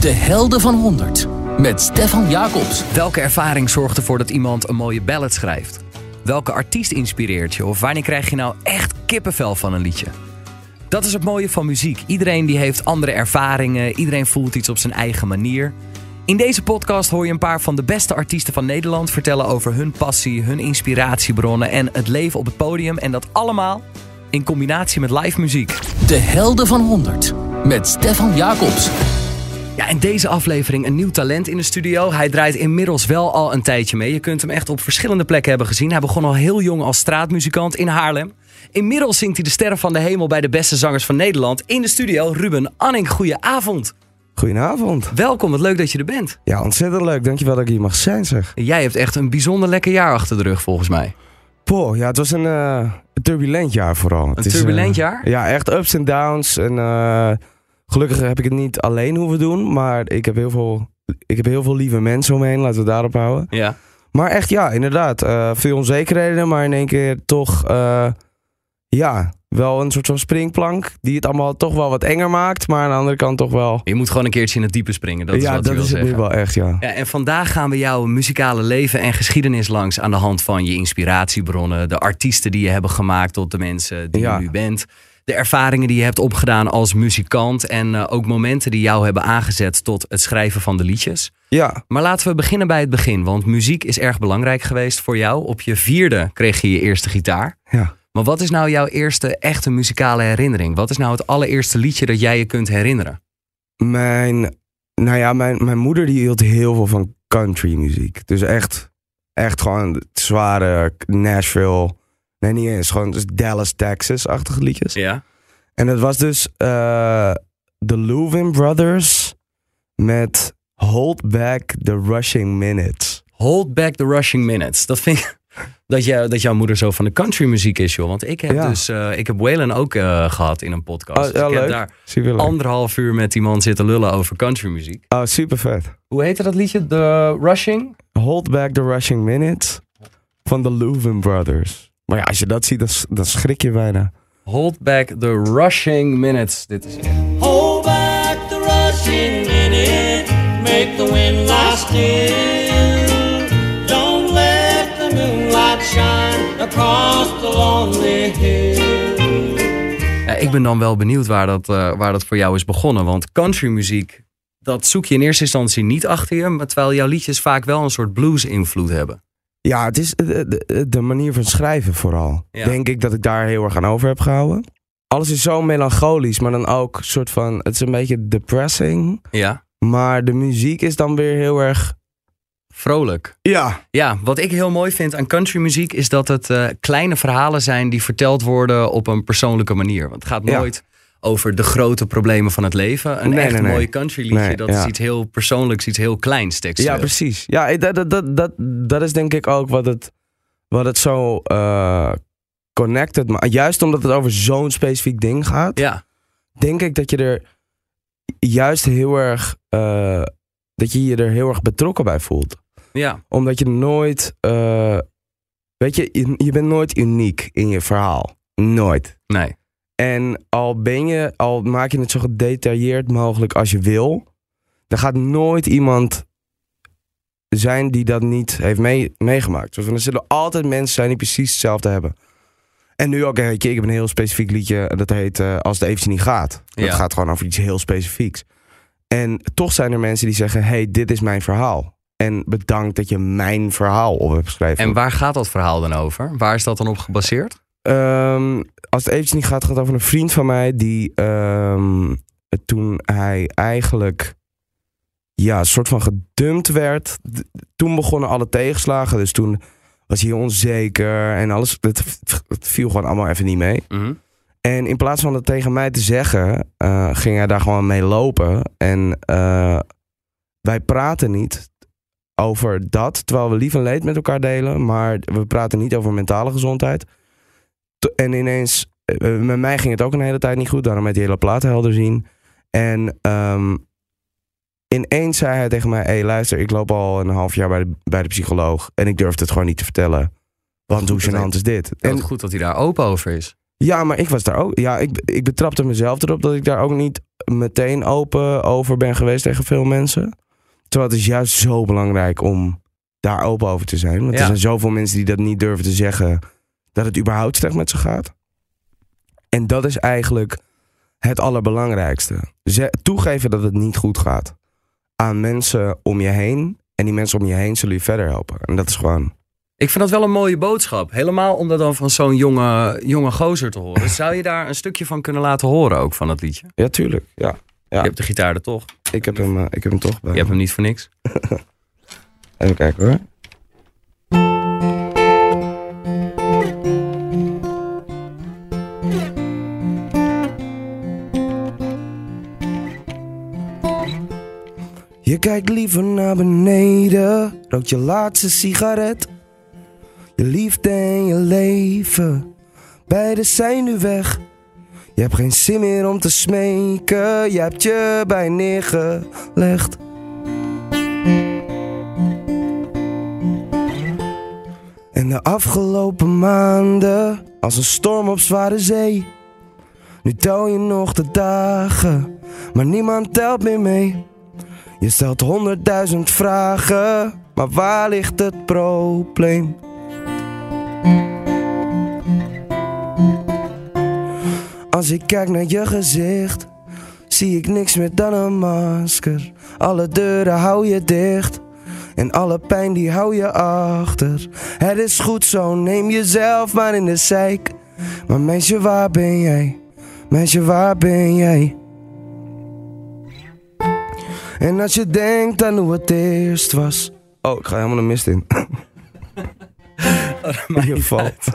De Helden van 100 met Stefan Jacobs. Welke ervaring zorgt ervoor dat iemand een mooie ballad schrijft? Welke artiest inspireert je? Of wanneer krijg je nou echt kippenvel van een liedje? Dat is het mooie van muziek. Iedereen die heeft andere ervaringen, iedereen voelt iets op zijn eigen manier. In deze podcast hoor je een paar van de beste artiesten van Nederland vertellen over hun passie, hun inspiratiebronnen en het leven op het podium. En dat allemaal in combinatie met live muziek. De Helden van 100 met Stefan Jacobs. Ja, in deze aflevering een nieuw talent in de studio. Hij draait inmiddels wel al een tijdje mee. Je kunt hem echt op verschillende plekken hebben gezien. Hij begon al heel jong als straatmuzikant in Haarlem. Inmiddels zingt hij de sterren van de hemel bij de beste zangers van Nederland. In de studio Ruben Anning, goedenavond. Goedenavond. Welkom, wat leuk dat je er bent. Ja, ontzettend leuk. Dankjewel dat ik hier mag zijn, zeg. Jij hebt echt een bijzonder lekker jaar achter de rug, volgens mij. Poh, ja, het was een eh, turbulent jaar vooral. Een turbulent uh, jaar? Ja, echt ups en downs. En uh, gelukkig heb ik het niet alleen hoeven doen, maar ik heb heel veel, ik heb heel veel lieve mensen omheen. Laten we daarop houden. Ja. Maar echt, ja, inderdaad. veel onzekerheden, maar in één keer toch, ja, wel een soort van springplank. Die het allemaal toch wel wat enger maakt. Maar aan de andere kant toch wel. Je moet gewoon een keertje in het diepe springen. Dat is ja, wat dat je wil is het nu wel echt, ja. ja. En vandaag gaan we jouw muzikale leven en geschiedenis langs. Aan de hand van je inspiratiebronnen. De artiesten die je hebben gemaakt tot de mensen die Ja. je nu bent. De ervaringen die je hebt opgedaan als muzikant. En eh, ook momenten die jou hebben aangezet tot het schrijven van de liedjes. Ja, Maar laten we beginnen bij het begin. Want muziek is erg belangrijk geweest voor jou. Op je vierde kreeg je je eerste gitaar. ja. Maar wat is nou jouw eerste echte muzikale herinnering? Wat is nou het allereerste liedje dat jij je kunt herinneren? Mijn, nou ja, mijn, mijn moeder die hield heel veel van country muziek. Dus echt, echt gewoon zware Nashville. Nee, niet eens. Gewoon dus Dallas, Texas-achtige liedjes. Ja. En het was dus eh de Louvin Brothers met Hold Back the Rushing Minutes. Hold Back the Rushing Minutes. Dat vind ik... Dat, jou, dat jouw moeder zo van de country muziek is, joh. Want ik heb Ja. dus... eh, ik heb Waylon ook eh, gehad in een podcast. Oh, Dus ja, ik heb daar anderhalf uur met die man zitten lullen over country muziek. Oh, super vet. Hoe heette dat liedje? The Rushing? Hold Back the Rushing Minutes van de Louvin Brothers. Maar ja, als je dat ziet, dan, schrik je bijna. Hold Back the Rushing Minutes. Dit is echt... Hold back the rushing minute, make the wind lie still. Don't let the moonlight shine across the lonely hill. Ja, ik ben dan wel benieuwd waar dat, eh, waar dat voor jou is begonnen. Want countrymuziek, dat zoek je in eerste instantie niet achter je. Maar terwijl jouw liedjes vaak wel een soort blues-invloed hebben. Ja, het is de, de, de manier van schrijven vooral. Ja. Denk ik dat ik daar heel erg aan over heb gehouden. Alles is zo melancholisch, maar dan ook soort van... Het is een beetje depressing. Ja. Maar de muziek is dan weer heel erg... Vrolijk. Ja. Ja, wat ik heel mooi vind aan countrymuziek is dat het eh, kleine verhalen zijn die verteld worden op een persoonlijke manier. Want het gaat Ja. Over de grote problemen van het leven. Een Nee, echt nee, nee. mooi countryliedje, Nee, dat ja. is iets heel persoonlijks, iets heel kleins tekstueel. Ja, precies. Ja, ik- dat, dat, dat, dat, dat is denk ik ook wat het, wat het zo eh, connected maakt. Juist omdat het over zo'n specifiek ding gaat, Ja, denk ik dat je er juist heel erg... eh, dat je je er heel erg betrokken bij voelt. ja, Omdat je nooit... eh, weet je, je, je bent nooit uniek in je verhaal. Nooit. nee. En al ben je, al maak je het zo gedetailleerd mogelijk als je wil, er gaat nooit iemand zijn die dat niet heeft mee, meegemaakt. Dus er zullen altijd mensen zijn die precies hetzelfde hebben. En nu ook, weet je, ik heb een heel specifiek liedje, dat heet eh, Als het eventjes niet gaat. Dat Ja. gaat gewoon over iets heel specifieks. En toch zijn er mensen die zeggen, hey, dit is mijn verhaal. En bedankt dat je mijn verhaal op hebt geschreven. En waar gaat dat verhaal dan over? Waar is dat dan op gebaseerd? Ehm, als het eventjes niet gaat, gaat het over een vriend van mij die ehm, toen hij eigenlijk ja, een soort van gedumpt werd. Toen begonnen alle tegenslagen. Dus toen was hij onzeker en alles. Het, het viel gewoon allemaal even niet mee. Mhm. En in plaats van het tegen mij te zeggen, eh, ging hij daar gewoon mee lopen. En eh, wij praten niet over dat, terwijl we lief en leed met elkaar delen. Maar we praten niet over mentale gezondheid. En ineens, eh, met mij ging het ook een hele tijd niet goed. Daarom met die hele plaat helder zien. En ehm, ineens zei hij tegen mij... Hé, hey, luister, ik loop al een half jaar bij de, bij de psycholoog... en ik durfde het gewoon niet te vertellen. Want hoe gênant is dit? En goed dat hij daar open over is. Ja, maar ik was daar ook. Ja, ik, ik betrapte mezelf erop dat ik daar ook niet meteen open over ben geweest tegen veel mensen. Terwijl het is juist zo belangrijk om daar open over te zijn. Want Ja. er zijn zoveel mensen die dat niet durven te zeggen. Dat het überhaupt slecht met ze gaat. En dat is eigenlijk het allerbelangrijkste. Ze- toegeven dat het niet goed gaat. Aan mensen om je heen. En die mensen om je heen zullen je verder helpen. En dat is gewoon... Ik vind dat wel een mooie boodschap. Helemaal om dat dan van zo'n jonge, jonge gozer te horen. Zou je daar een stukje van kunnen laten horen ook van dat liedje? Ja, tuurlijk. Ja. Ja. Je hebt de gitaar er toch? Ik heb hem, eh, ik heb hem toch bij Je hebt hem niet voor niks. Even kijken hoor. Je kijkt liever naar beneden, rookt je laatste sigaret. Je liefde en je leven, beide zijn nu weg. Je hebt geen zin meer om te smeken, je hebt je bij neergelegd. En de afgelopen maanden, als een storm op zware zee. Nu tel je nog de dagen, maar niemand telt meer mee. Je stelt honderdduizend vragen, maar waar ligt het probleem? Als ik kijk naar je gezicht, zie ik niks meer dan een masker. Alle deuren hou je dicht. En alle pijn die hou je achter. Het is goed zo, neem jezelf maar in de zeik. Maar meisje, waar ben jij? Meisje, waar ben jij? En als je denkt aan hoe het eerst was. Oh, ik ga helemaal de mist in. je valt.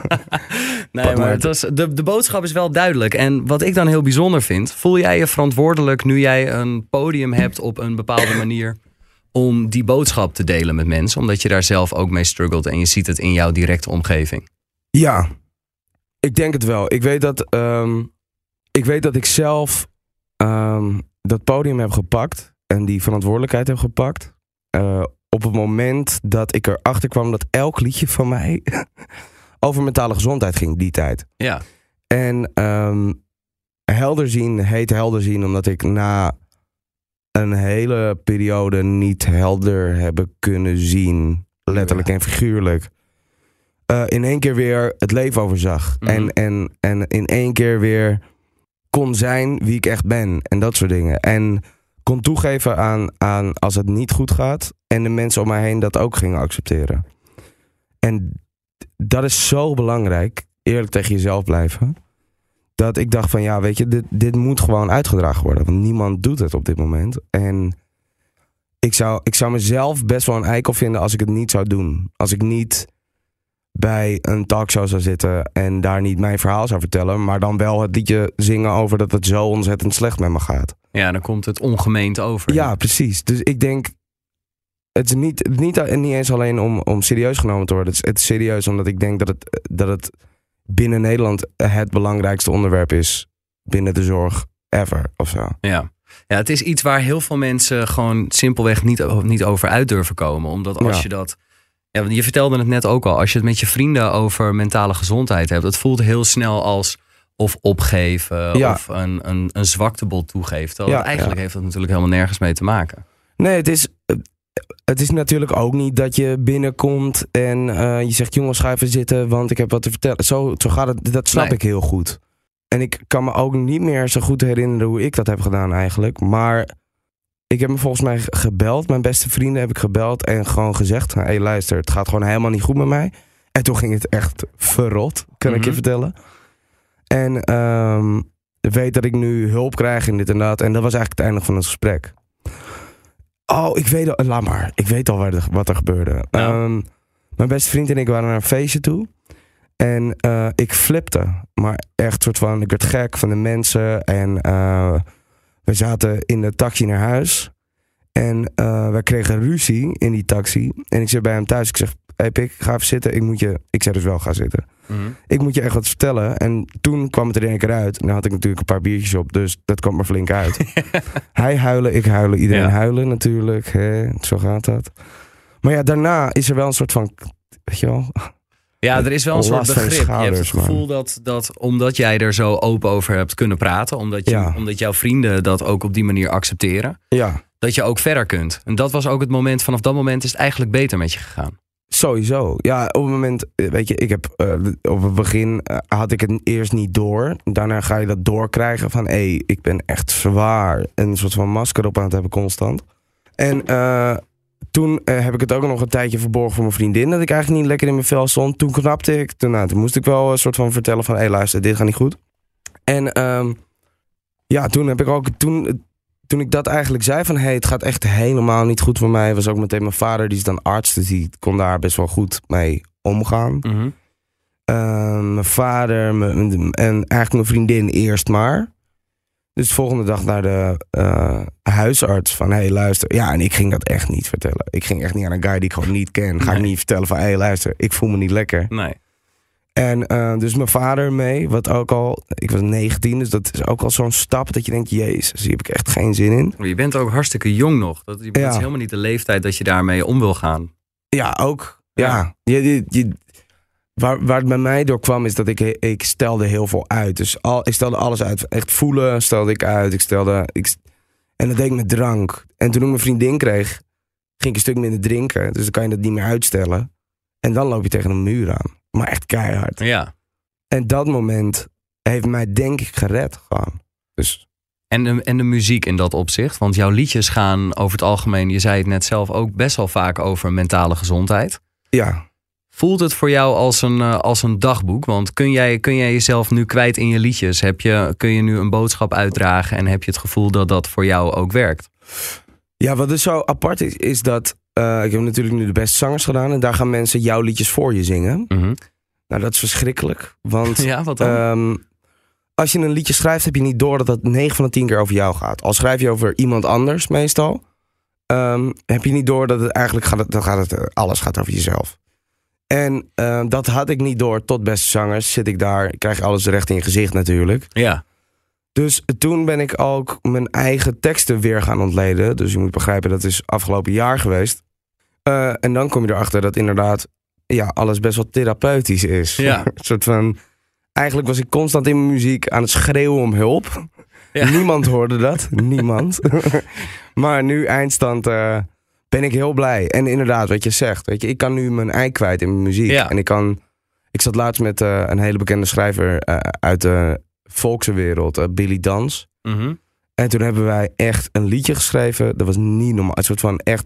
Nee, maar. het was, de, de boodschap is wel duidelijk. En wat ik dan heel bijzonder vind, voel jij je verantwoordelijk nu jij een podium hebt op een bepaalde manier om die boodschap te delen met mensen, omdat je daar zelf ook mee struggelt en je ziet het in jouw directe omgeving. Ja, ik denk het wel. Ik weet dat, ehm, ik, weet dat ik zelf ehm, dat podium heb gepakt en die verantwoordelijkheid heb gepakt. eh, op het moment dat ik erachter kwam dat elk liedje van mij over mentale gezondheid ging, die tijd. Ja, En ehm, helder zien heet helder zien omdat ik na een hele periode niet helder hebben kunnen zien, letterlijk en figuurlijk, eh, in één keer weer het leven overzag. Mhm. en, en, en in één keer weer kon zijn wie ik echt ben en dat soort dingen. En kon toegeven aan, aan als het niet goed gaat en de mensen om mij heen dat ook gingen accepteren. En dat is zo belangrijk, eerlijk tegen jezelf blijven. Dat ik dacht van ja, weet je, dit, dit moet gewoon uitgedragen worden. Want niemand doet het op dit moment. En ik zou, ik zou mezelf best wel een eikel vinden als ik het niet zou doen. Als ik niet bij een talkshow zou zitten en daar niet mijn verhaal zou vertellen. Maar dan wel het liedje zingen over dat het zo ontzettend slecht met me gaat. ja dan komt het ongemeend over. Ja, precies. Dus ik denk, het is niet, niet, niet eens alleen om, om serieus genomen te worden. Het is, het is serieus omdat ik denk dat het, dat het binnen Nederland het belangrijkste onderwerp is binnen de zorg ever of zo. Ja. ja, het is iets waar heel veel mensen gewoon simpelweg niet, niet over uit durven komen. Omdat als Ja. je dat. Ja, want je vertelde het net ook al. Als je het met je vrienden over mentale gezondheid hebt, het voelt heel snel als of opgeven Ja. of een, een, een zwaktebod toegeven. Terwijl Ja, eigenlijk ja. heeft dat natuurlijk helemaal nergens mee te maken. Nee, het is, het is natuurlijk ook niet dat je binnenkomt en eh, je zegt: jongens, ga even zitten, want ik heb wat te vertellen. Zo, zo gaat het, dat snap Nee. ik heel goed. En ik kan me ook niet meer zo goed herinneren hoe ik dat heb gedaan eigenlijk. Maar ik heb me volgens mij gebeld, mijn beste vrienden heb ik gebeld en gewoon gezegd: hé, hey, luister, het gaat gewoon helemaal niet goed met mij. En toen ging het echt verrot, kan ik je Mhm. vertellen. En ehm, weet dat ik nu hulp krijg in dit en dat. En dat was eigenlijk het einde van het gesprek. Oh, ik weet al, laat maar. Ik weet al waar de- wat er gebeurde. Nou. Ehm, mijn beste vriend en ik waren naar een feestje toe. En eh, ik flipte. Maar echt soort van, ik werd gek van de mensen. En eh, we zaten in de taxi naar huis. En eh we kregen ruzie in die taxi. En ik zit bij hem thuis. Ik zeg, hey Pik, ga even zitten. Ik moet je... Ik zei dus wel, ga zitten. Ik moet je echt wat vertellen. En toen kwam het er in één keer uit. En dan had ik natuurlijk een paar biertjes op. Dus dat kwam er flink uit. Hij huilen, ik huilen. Iedereen Ja. huilen natuurlijk. Hè? Zo gaat dat. Maar ja, daarna is er wel een soort van... Weet je wel? Ja, er is wel een soort begrip. Je hebt het man. gevoel dat, dat omdat jij er zo open over hebt kunnen praten, omdat, je, Ja. omdat jouw vrienden dat ook op die manier accepteren, Ja, dat je ook verder kunt. En dat was ook het moment, vanaf dat moment is het eigenlijk beter met je gegaan. sowieso. Ja, op het moment, weet je, ik heb eh, op het begin eh, had ik het eerst niet door. Daarna ga je dat doorkrijgen van, hé, hey, ik ben echt zwaar. En een soort van masker op aan het hebben constant. En eh, toen eh, heb ik het ook nog een tijdje verborgen voor mijn vriendin, dat ik eigenlijk niet lekker in mijn vel stond. Toen knapte ik, toen, nou, toen moest ik wel een soort van vertellen van, hé, hey, luister, dit gaat niet goed. En ehm, ja, toen heb ik ook, toen, toen ik dat eigenlijk zei van, hé, hey, het gaat echt helemaal niet goed voor mij, was ook meteen mijn vader, die is dan arts, dus die kon daar best wel goed mee omgaan. Mhm. Ehm, mijn vader mijn- en eigenlijk mijn vriendin eerst maar. Dus de volgende dag naar de eh, huisarts van, hé hey, luister. Ja, en ik ging dat echt niet vertellen. Ik ging echt niet aan een guy die ik gewoon niet ken. Ga ik niet vertellen van, hé hey, luister, ik voel me niet lekker. Nee. En eh, dus mijn vader mee, wat ook al, ik was 19, dus dat is ook al zo'n stap dat je denkt, jezus, hier heb ik echt geen zin in. Maar je bent ook hartstikke jong nog. Dat, dat Ja. is helemaal niet de leeftijd dat je daarmee om wil gaan. Ja, ook. Ja. Je, je, je- waar, waar het bij mij door kwam is dat ik, ik stelde heel veel uit. Dus al, ik stelde alles uit. Echt voelen stelde ik uit. Ik stelde, ik, en dat deed ik met drank. En toen ik mijn vriendin kreeg, ging ik een stuk minder drinken. Dus dan kan je dat niet meer uitstellen. En dan loop je tegen een muur aan. Maar echt keihard. Ja. En dat moment heeft mij denk ik gered gewoon. Dus En de, en de muziek in dat opzicht. Want jouw liedjes gaan over het algemeen, je zei het net zelf, ook best wel vaak over mentale gezondheid. ja. Voelt het voor jou als een, eh, als een dagboek? Want kun jij, kun jij jezelf nu kwijt in je liedjes? Heb je, kun je nu een boodschap uitdragen en heb je het gevoel dat dat voor jou ook werkt? Ja, wat dus zo apart is, is dat... eh, ik heb natuurlijk nu de beste zangers gedaan. En daar gaan mensen jouw liedjes voor je zingen. Nou, dat is verschrikkelijk. Want Ja, wat dan? ehm, als je een liedje schrijft, heb je niet door dat dat 9 van de 10 keer over jou gaat. Al schrijf je over iemand anders meestal, ehm, heb je niet door dat het eigenlijk gaat, dat gaat het, alles gaat over jezelf. En ehm, dat had ik niet door tot beste zangers. Zit ik daar, krijg je alles recht in je gezicht natuurlijk. ja. Dus toen ben ik ook mijn eigen teksten weer gaan ontleden. Dus je moet begrijpen, dat is afgelopen jaar geweest. Eh, en dan kom je erachter dat inderdaad ja, alles best wel therapeutisch is. Ja. Een soort van... Eigenlijk was ik constant in mijn muziek aan het schreeuwen om hulp. Ja. Niemand hoorde dat. Niemand. maar nu eindstand eh, ben ik heel blij. En inderdaad, wat je zegt. Weet je, ik kan nu mijn ei kwijt in mijn muziek. Ja. En ik kan... Ik zat laatst met eh, een hele bekende schrijver eh, uit de volkswereld, eh, Billy Dans. Mhm. En toen hebben wij echt een liedje geschreven. Dat was niet normaal. Een soort van echt.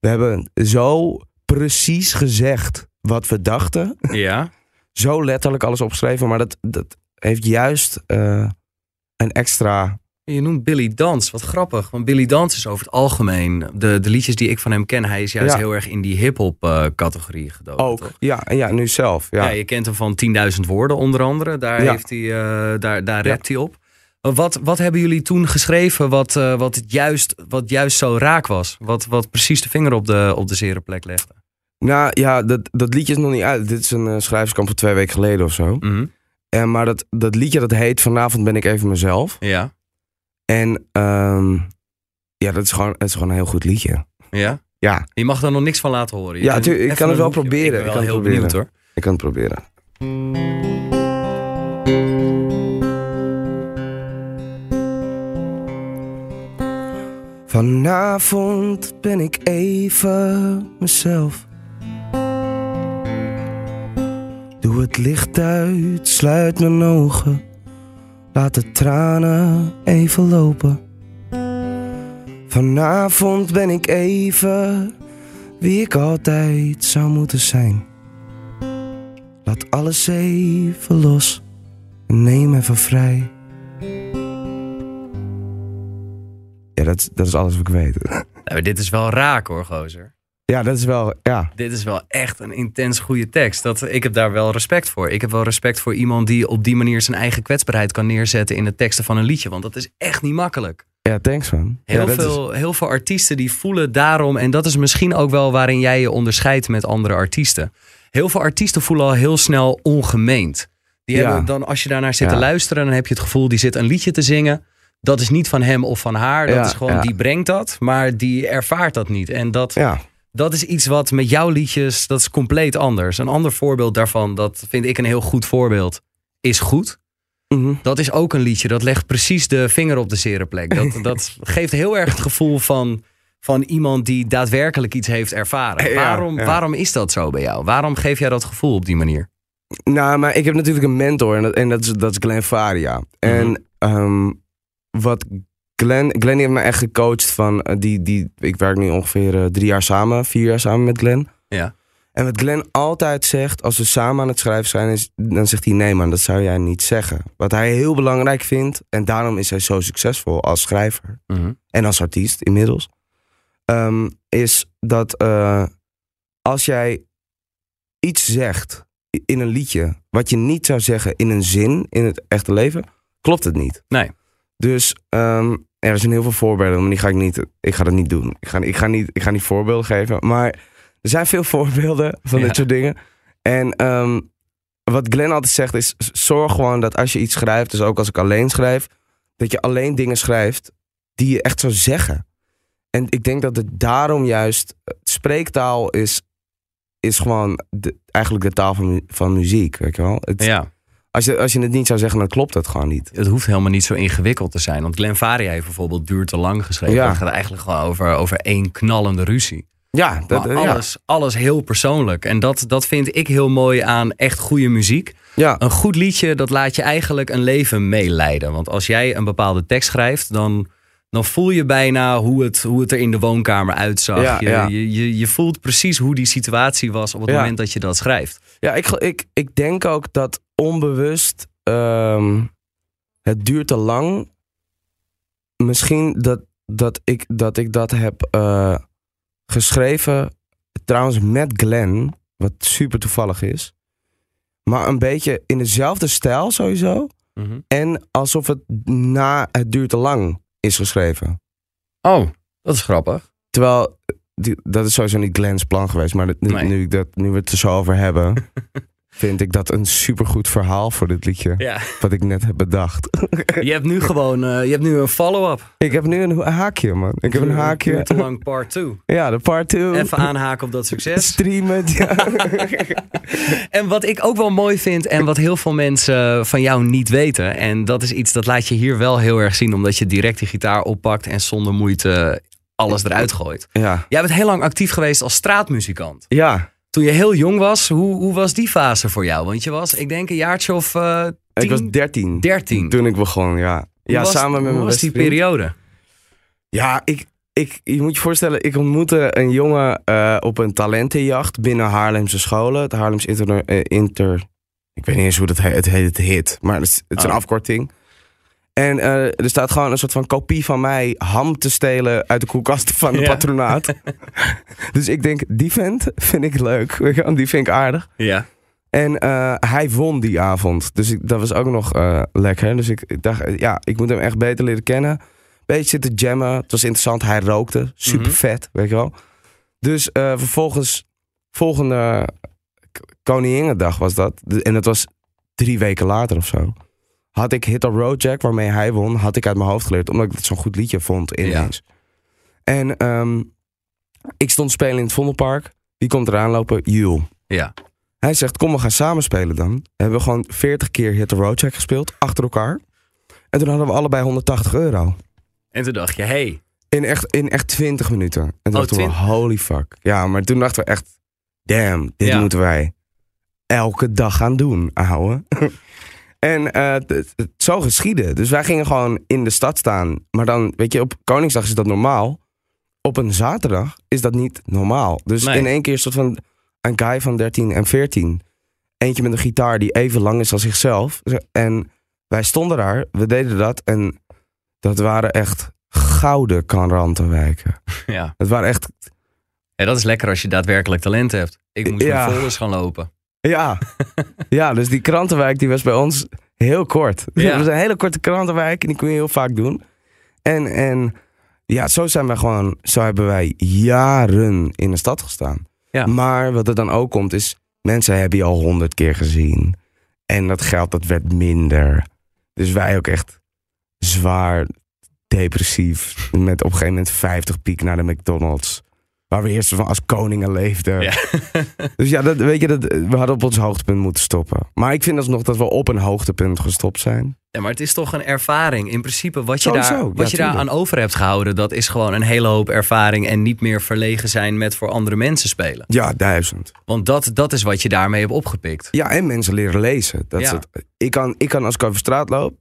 We hebben zo precies gezegd wat we dachten. ja. Zo letterlijk alles opgeschreven. Maar dat, dat heeft juist een extra. Je noemt Billy Dans, wat grappig. Want Billy Dans is over het algemeen, de, de liedjes die ik van hem ken, hij is juist Ja. heel erg in die hip-hop eh, categorie gedoken. Ook. toch? Ja, en ja, nu zelf. Ja. Ja. je kent hem van 10.000 woorden onder andere. Daar, Ja. heeft hij, eh, daar, daar rapt hij op. Maar Wat, wat hebben jullie toen geschreven wat, eh, wat, het juist, wat juist zo raak was? Wat, wat precies de vinger op de, op de zere plek legde? Nou ja, dat, dat liedje is nog niet uit. Dit is een eh, schrijverskamp van twee weken geleden of zo. Mhm. En, maar dat, dat liedje dat heet Vanavond ben ik even mezelf. Ja. En ehm, ja, dat is, gewoon, het is gewoon een heel goed liedje. ja. Ja, Je mag daar nog niks van laten horen. Je Ja, tuurlijk, ik kan het wel proberen. Ik ben Ik wel kan heel het benieuwd proberen. hoor. ik kan het proberen. Vanavond ben ik even mezelf. Doe het licht uit, sluit mijn ogen. Laat de tranen even lopen. Vanavond ben ik even wie ik altijd zou moeten zijn. Laat alles even los en neem even vrij. Ja, dat, dat is alles wat ik weet. Nou, dit is wel raak hoor, gozer. Ja, dat is wel, ja. Dit is wel echt een intens goede tekst. Dat, ik heb daar wel respect voor. Ik heb wel respect voor iemand die op die manier zijn eigen kwetsbaarheid kan neerzetten in de teksten van een liedje. Want dat is echt niet makkelijk. Ja, thanks man. Heel, ja, dat is- veel, heel veel artiesten die voelen daarom, en dat is misschien ook wel waarin jij je onderscheidt met andere artiesten. Heel veel artiesten voelen al heel snel ongemeend. Die Ja. hebben dan, als je daarnaar zit te luisteren, dan heb je het gevoel, die zit een liedje te zingen. Dat is niet van hem of van haar. Dat Ja, is gewoon, ja. die brengt dat, maar die ervaart dat niet. En dat, ja, dat is iets wat met jouw liedjes, dat is compleet anders. Een ander voorbeeld daarvan, dat vind ik een heel goed voorbeeld, is goed. Mhm. Dat is ook een liedje, dat legt precies de vinger op de zere plek. Dat, dat geeft heel erg het gevoel van, van iemand die daadwerkelijk iets heeft ervaren. Ja, waarom, ja. waarom is dat zo bij jou? Waarom geef jij dat gevoel op die manier? Nou, maar ik heb natuurlijk een mentor en dat, en dat, is, dat is Glenn Faria. En ehm, wat Glenn, Glenn heeft me echt gecoacht van, eh, die, die, ik werk nu ongeveer eh, drie jaar samen, vier jaar samen met Glenn. Ja. En wat Glenn altijd zegt, als we samen aan het schrijven zijn, is, dan zegt hij nee man, dat zou jij niet zeggen. Wat hij heel belangrijk vindt, en daarom is hij zo succesvol als schrijver en als artiest inmiddels, ehm, is dat eh, als jij iets zegt in een liedje wat je niet zou zeggen in een zin in het echte leven, klopt het niet. Nee. Dus er zijn heel veel voorbeelden, maar die ga ik niet. Ik ga dat niet doen. Ik ga, ik ga, niet, ik ga niet voorbeelden geven. Maar er zijn veel voorbeelden van Ja. dit soort dingen. En ehm, wat Glenn altijd zegt is: zorg gewoon dat als je iets schrijft, dus ook als ik alleen schrijf, dat je alleen dingen schrijft die je echt zou zeggen. En ik denk dat het daarom juist eh, spreektaal is, is gewoon de, eigenlijk de taal van, van muziek. Weet je wel? Het, Ja, als, je, als je het niet zou zeggen, dan klopt het gewoon niet. het hoeft helemaal niet zo ingewikkeld te zijn. Want Glenn Faria heeft bijvoorbeeld Duur te lang geschreven. Ja. Dat gaat eigenlijk gewoon over, over één knallende ruzie. Ja, dat, Maar ja. alles, alles heel persoonlijk. En dat, dat vind ik heel mooi aan echt goede muziek. Ja, Een goed liedje, dat laat je eigenlijk een leven meeleiden. Want als jij een bepaalde tekst schrijft, dan, dan voel je bijna hoe het, hoe het er in de woonkamer uitzag. Ja, je, ja. Je, je, je voelt precies hoe die situatie was op het moment dat je dat schrijft. ja ik, ik, ik denk ook dat onbewust ehm, het duurt te lang. Misschien dat, dat, ik, dat ik dat heb eh, geschreven, trouwens met Glenn, wat super toevallig is. Maar een beetje in dezelfde stijl sowieso. En alsof het na het duurt te lang is geschreven. Oh, dat is grappig. Terwijl, die- dat is sowieso niet Glenn's plan geweest. Maar dat- nu, Nee. nu, dat, nu we het er zo over hebben, vind ik dat een supergoed verhaal voor dit liedje. Ja. Wat ik net heb bedacht. Je hebt nu gewoon eh, je hebt nu een follow-up. ik heb nu een haakje, man. Ik heb een haakje. Te lang part 2. Ja, de part 2. Even aanhaken op dat succes. Streamen. Ja. En wat ik ook wel mooi vind en wat heel veel mensen van jou niet weten. En dat is iets dat laat je hier wel heel erg zien. Omdat je direct die gitaar oppakt en zonder moeite alles eruit gooit. ja. Jij bent heel lang actief geweest als straatmuzikant. Ja. Toen je heel jong was, hoe, hoe was die fase voor jou? Want je was, ik denk, een jaartje of eh Ik was 10, 13. 13. Toen ik begon, ja. Hoe Ja, was- samen met hoe mijn was die vriend. periode? Ja, ik, ik, je moet je voorstellen, ik ontmoette een jongen eh, op een talentenjacht binnen Haarlemse scholen. Het Haarlems Inter... eh, inter ik weet niet eens hoe dat heet. Het heet het HIT, maar het is, het is een Oh. afkorting. En eh, er staat gewoon een soort van kopie van mij ham te stelen uit de koelkast van de Ja. patronaat. dus ik denk, die vent vind ik leuk. Die vind ik aardig. Ja. En eh, hij won die avond. Dus ik, dat was ook nog eh, lekker. Dus ik, ik dacht, ja, ik moet hem echt beter leren kennen. Beetje zitten jammen. Het was interessant. Hij rookte. Super Mhm. vet, weet je wel. Dus vervolgens, volgende K- Koninginnedag was dat. En dat was drie weken later of zo. Had ik Hit a Road Jack, waarmee hij won, had ik uit mijn hoofd geleerd. Omdat ik het zo'n goed liedje vond ineens. En ehm, ik stond spelen in het Vondelpark. Wie komt eraan lopen? Jules. Ja. Hij zegt, kom we gaan samen spelen dan. Hebben we gewoon 40 keer Hit the Road Jack gespeeld, achter elkaar. En toen hadden we allebei 180 euro. En toen dacht je, hey, In echt, in echt 20 minuten. En toen Oh, dachten we, 20? holy fuck. Ja, maar toen dachten we echt, damn, dit Ja. moeten wij elke dag gaan doen, ouwe. en eh, het- zo geschieden. Dus wij gingen gewoon in de stad staan. Maar dan, weet je, op Koningsdag is dat normaal. Op een zaterdag is dat niet normaal. Dus Nee. in één keer soort van een guy van 13 en 14. Eentje met een gitaar die even lang is als zichzelf. En wij stonden daar, we deden dat. En dat waren echt gouden kanrantenwijken. ja. Het waren echt, ja. Dat is lekker als je daadwerkelijk talent hebt. Ik moest Ja. met folders gaan lopen. Ja. ja, dus die krantenwijk die was bij ons heel kort. Ja. Het was een hele korte krantenwijk en die kon je heel vaak doen. En, en ja, zo zijn wij gewoon, zo hebben wij jaren in de stad gestaan. Ja. Maar wat er dan ook komt is, mensen hebben je al honderd keer gezien. En dat geld dat werd minder. Dus wij ook echt zwaar depressief. Met op een gegeven moment 50 piek naar de McDonald's. Waar we eerst van als koningen leefden. Ja. dus ja, dat, weet je, dat, we hadden op ons hoogtepunt moeten stoppen. Maar ik vind alsnog dat we op een hoogtepunt gestopt zijn. Ja, maar het is toch een ervaring. In principe, wat je, Sowieso, daar, ja, wat je daar aan over hebt gehouden, dat is gewoon een hele hoop ervaring en niet meer verlegen zijn met voor andere mensen spelen. Ja, duizend. Want dat, dat is wat je daarmee hebt opgepikt. Ja, en mensen leren lezen. Dat Ja. het. Ik, kan, ik kan als ik over straat loop,